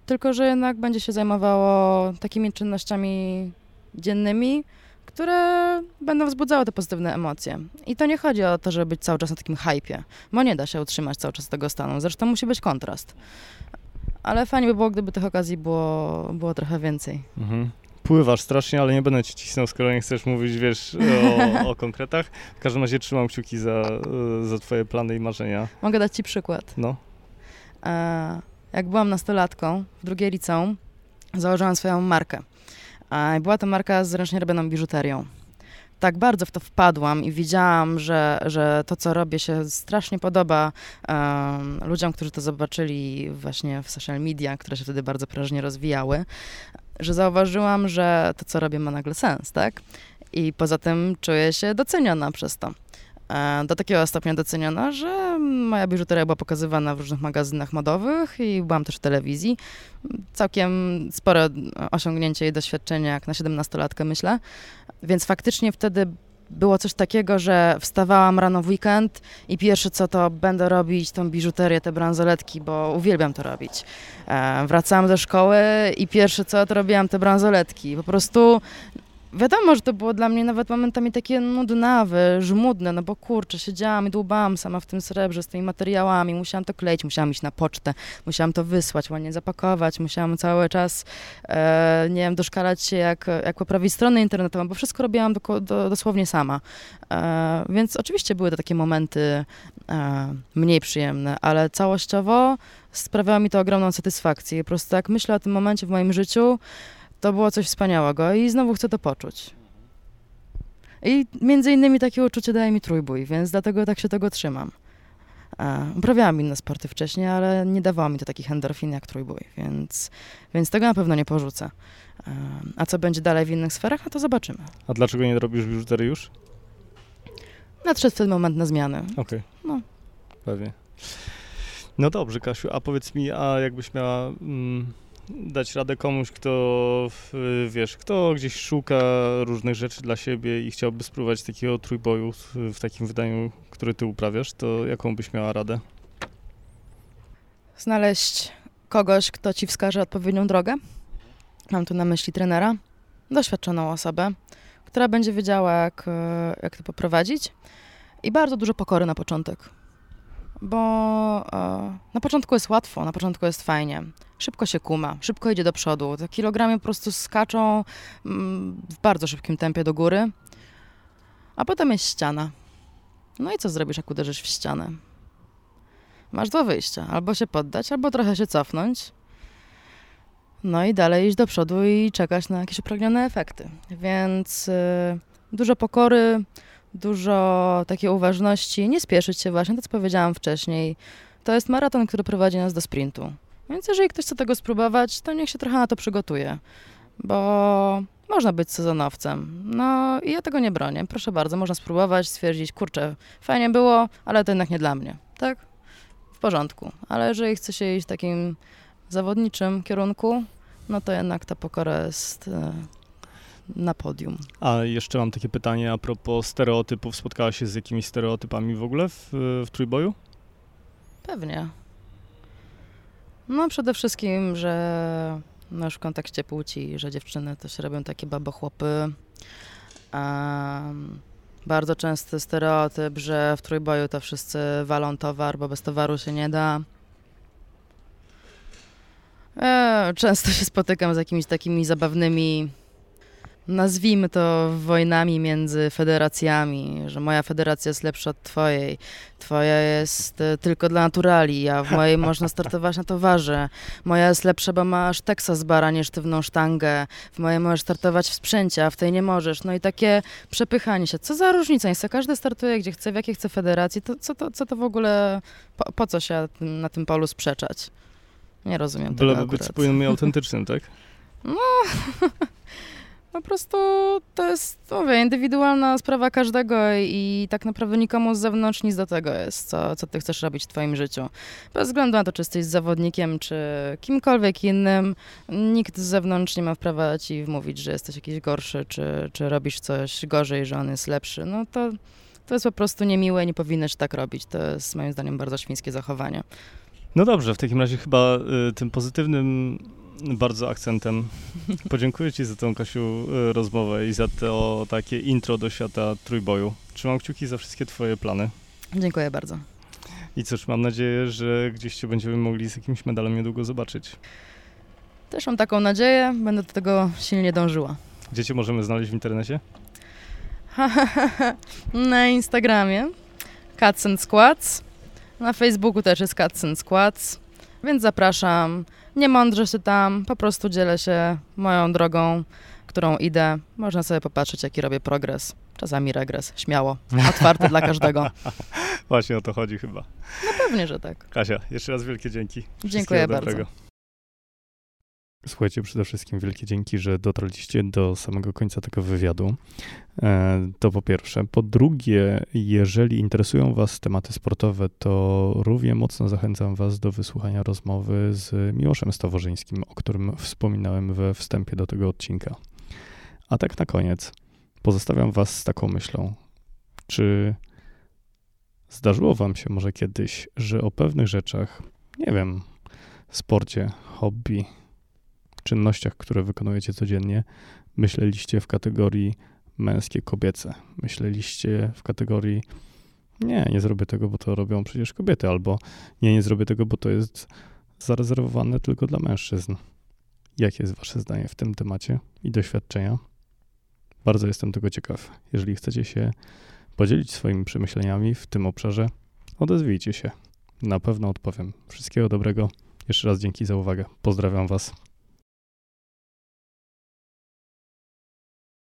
Tylko, że jednak będzie się zajmowało takimi czynnościami dziennymi, które będą wzbudzały te pozytywne emocje. I to nie chodzi o to, żeby być cały czas na takim hypie, bo nie da się utrzymać cały czas tego stanu. Zresztą musi być kontrast. Ale fajnie by było, gdyby tych okazji było, było trochę więcej. Mhm. Pływasz strasznie, ale nie będę ci cisnął, skoro nie chcesz mówić, wiesz, o, o konkretach. W każdym razie trzymam kciuki za, za twoje plany i marzenia. Mogę dać ci przykład. No. E, jak byłam nastolatką w drugiej liceum, założyłam swoją markę. Była to marka z ręcznie biżuterią tak bardzo w to wpadłam i widziałam, że, że to, co robię, się strasznie podoba um, ludziom, którzy to zobaczyli właśnie w social media, które się wtedy bardzo prężnie rozwijały, że zauważyłam, że to, co robię, ma nagle sens, tak? I poza tym czuję się doceniona przez to. Do takiego stopnia doceniona, że moja biżuteria była pokazywana w różnych magazynach modowych i byłam też w telewizji. Całkiem spore osiągnięcie i doświadczenie, jak na 17-latkę myślę. Więc faktycznie wtedy było coś takiego, że wstawałam rano w weekend i pierwsze co to będę robić tą biżuterię, te bransoletki, bo uwielbiam to robić. E, wracałam do szkoły i pierwsze co to robiłam te bransoletki. Po prostu Wiadomo, że to było dla mnie nawet momentami takie nudnawe, żmudne, no bo kurczę, siedziałam i dłubałam sama w tym srebrze z tymi materiałami, musiałam to kleić, musiałam iść na pocztę, musiałam to wysłać, ładnie zapakować, musiałam cały czas, e, nie wiem, doszkalać się, jak, jak poprawić stronę internetową, bo wszystko robiłam do, do, dosłownie sama. E, więc oczywiście były to takie momenty e, mniej przyjemne, ale całościowo sprawiało mi to ogromną satysfakcję. Po prostu jak myślę o tym momencie w moim życiu, to było coś wspaniałego i znowu chcę to poczuć. I między innymi takie uczucie daje mi trójbój, więc dlatego tak się tego trzymam. Uprawiałam inne sporty wcześniej, ale nie dawało mi to takich endorfin jak trójbój, więc, więc tego na pewno nie porzucę. A co będzie dalej w innych sferach, no to zobaczymy. A dlaczego nie robisz biżuterii już? Nadszedł ten moment na zmiany. Okej. Okay. No. Pewnie. No dobrze, Kasiu, a powiedz mi, a jakbyś miała mm, dać radę komuś, kto, wiesz, kto gdzieś szuka różnych rzeczy dla siebie i chciałby spróbować takiego trójboju w, takim wydaniu, który ty uprawiasz, to jaką byś miała radę? Znaleźć kogoś, kto ci wskaże odpowiednią drogę. Mam tu na myśli trenera, doświadczoną osobę, która będzie wiedziała, jak, jak to poprowadzić. I bardzo dużo pokory na początek. Bo e, na początku jest łatwo, na początku jest fajnie. Szybko się kuma, szybko idzie do przodu. Te kilogramy po prostu skaczą mm, w bardzo szybkim tempie do góry. A potem jest ściana. No i co zrobisz, jak uderzysz w ścianę? Masz dwa wyjścia. Albo się poddać, albo trochę się cofnąć. No i dalej iść do przodu i czekać na jakieś upragnione efekty. Więc y, dużo pokory, dużo takiej uważności, nie spieszyć się właśnie, to co powiedziałam wcześniej. To jest maraton, który prowadzi nas do sprintu. Więc jeżeli ktoś chce tego spróbować, to niech się trochę na to przygotuje, bo można być sezonowcem. No i ja tego nie bronię. Proszę bardzo, można spróbować, stwierdzić, kurczę, fajnie było, ale to jednak nie dla mnie, tak? W porządku. Ale jeżeli chce się iść w takim zawodniczym kierunku, no to jednak ta pokora jest e, na podium. A jeszcze mam takie pytanie a propos stereotypów. Spotkałaś się z jakimiś stereotypami w ogóle w, w trójboju? Pewnie. No przede wszystkim, że no już w kontekście płci, że dziewczyny też robią takie babochłopy. Um, bardzo częsty stereotyp, że w trójboju to wszyscy walą towar, bo bez towaru się nie da. E, często się spotykam z jakimiś takimi zabawnymi, nazwijmy to wojnami między federacjami, że moja federacja jest lepsza od twojej, twoja jest e, tylko dla naturali, a w mojej można startować na towarze. Moja jest lepsza, bo masz Texas bara, nie sztywną sztangę. W mojej możesz startować w sprzęcie, a w tej nie możesz. No i takie przepychanie się. Co za różnica? Jest, każdy startuje gdzie chce, w jakiej chce federacji. To, co, to, co to w ogóle, po, po co się na tym polu sprzeczać? Nie rozumiem tego Byleby być spójnym i autentycznym, tak? Po prostu to jest, mówię, indywidualna sprawa każdego i tak naprawdę nikomu z zewnątrz nic do tego jest, co, co ty chcesz robić w twoim życiu. Bez względu na to, czy jesteś zawodnikiem, czy kimkolwiek innym, nikt z zewnątrz nie ma prawa ci wmówić, że jesteś jakiś gorszy, czy, czy robisz coś gorzej, że on jest lepszy. No to, to jest po prostu niemiłe, nie powinnaś tak robić. To jest moim zdaniem bardzo świńskie zachowanie. No dobrze, w takim razie chyba y, tym pozytywnym bardzo akcentem podziękuję Ci za tą, Kasiu, y, rozmowę i za to takie intro do świata trójboju. Trzymam kciuki za wszystkie Twoje plany. Dziękuję bardzo. I cóż, mam nadzieję, że gdzieś Cię będziemy mogli z jakimś medalem niedługo zobaczyć. Też mam taką nadzieję, będę do tego silnie dążyła. Gdzie Cię możemy znaleźć w internecie? Na Instagramie Cats and. Na Facebooku też jest Cats and więc zapraszam. Nie mądrzę się tam, po prostu dzielę się moją drogą, którą idę. Można sobie popatrzeć, jaki robię progres. Czasami regres, śmiało. Otwarty dla każdego. Właśnie o to chodzi chyba. Pewnie, że tak. Kasia, jeszcze raz wielkie dzięki. Dziękuję bardzo. Słuchajcie, przede wszystkim wielkie dzięki, że dotarliście do samego końca tego wywiadu. E, To po pierwsze. Po drugie, jeżeli interesują Was tematy sportowe, to równie mocno zachęcam Was do wysłuchania rozmowy z Miłoszem Staworzyńskim, o którym wspominałem we wstępie do tego odcinka. A tak na koniec, pozostawiam Was z taką myślą. Czy zdarzyło Wam się może kiedyś, że o pewnych rzeczach, nie wiem, sporcie, hobby, czynnościach, które wykonujecie codziennie, myśleliście w kategorii męskie, kobiece. Myśleliście w kategorii nie, nie zrobię tego, bo to robią przecież kobiety, albo nie, nie zrobię tego, bo to jest zarezerwowane tylko dla mężczyzn. Jakie jest wasze zdanie w tym temacie i doświadczenia? Bardzo jestem tego ciekaw. Jeżeli chcecie się podzielić swoimi przemyśleniami w tym obszarze, odezwijcie się. Na pewno odpowiem. Wszystkiego dobrego. Jeszcze raz dzięki za uwagę. Pozdrawiam was.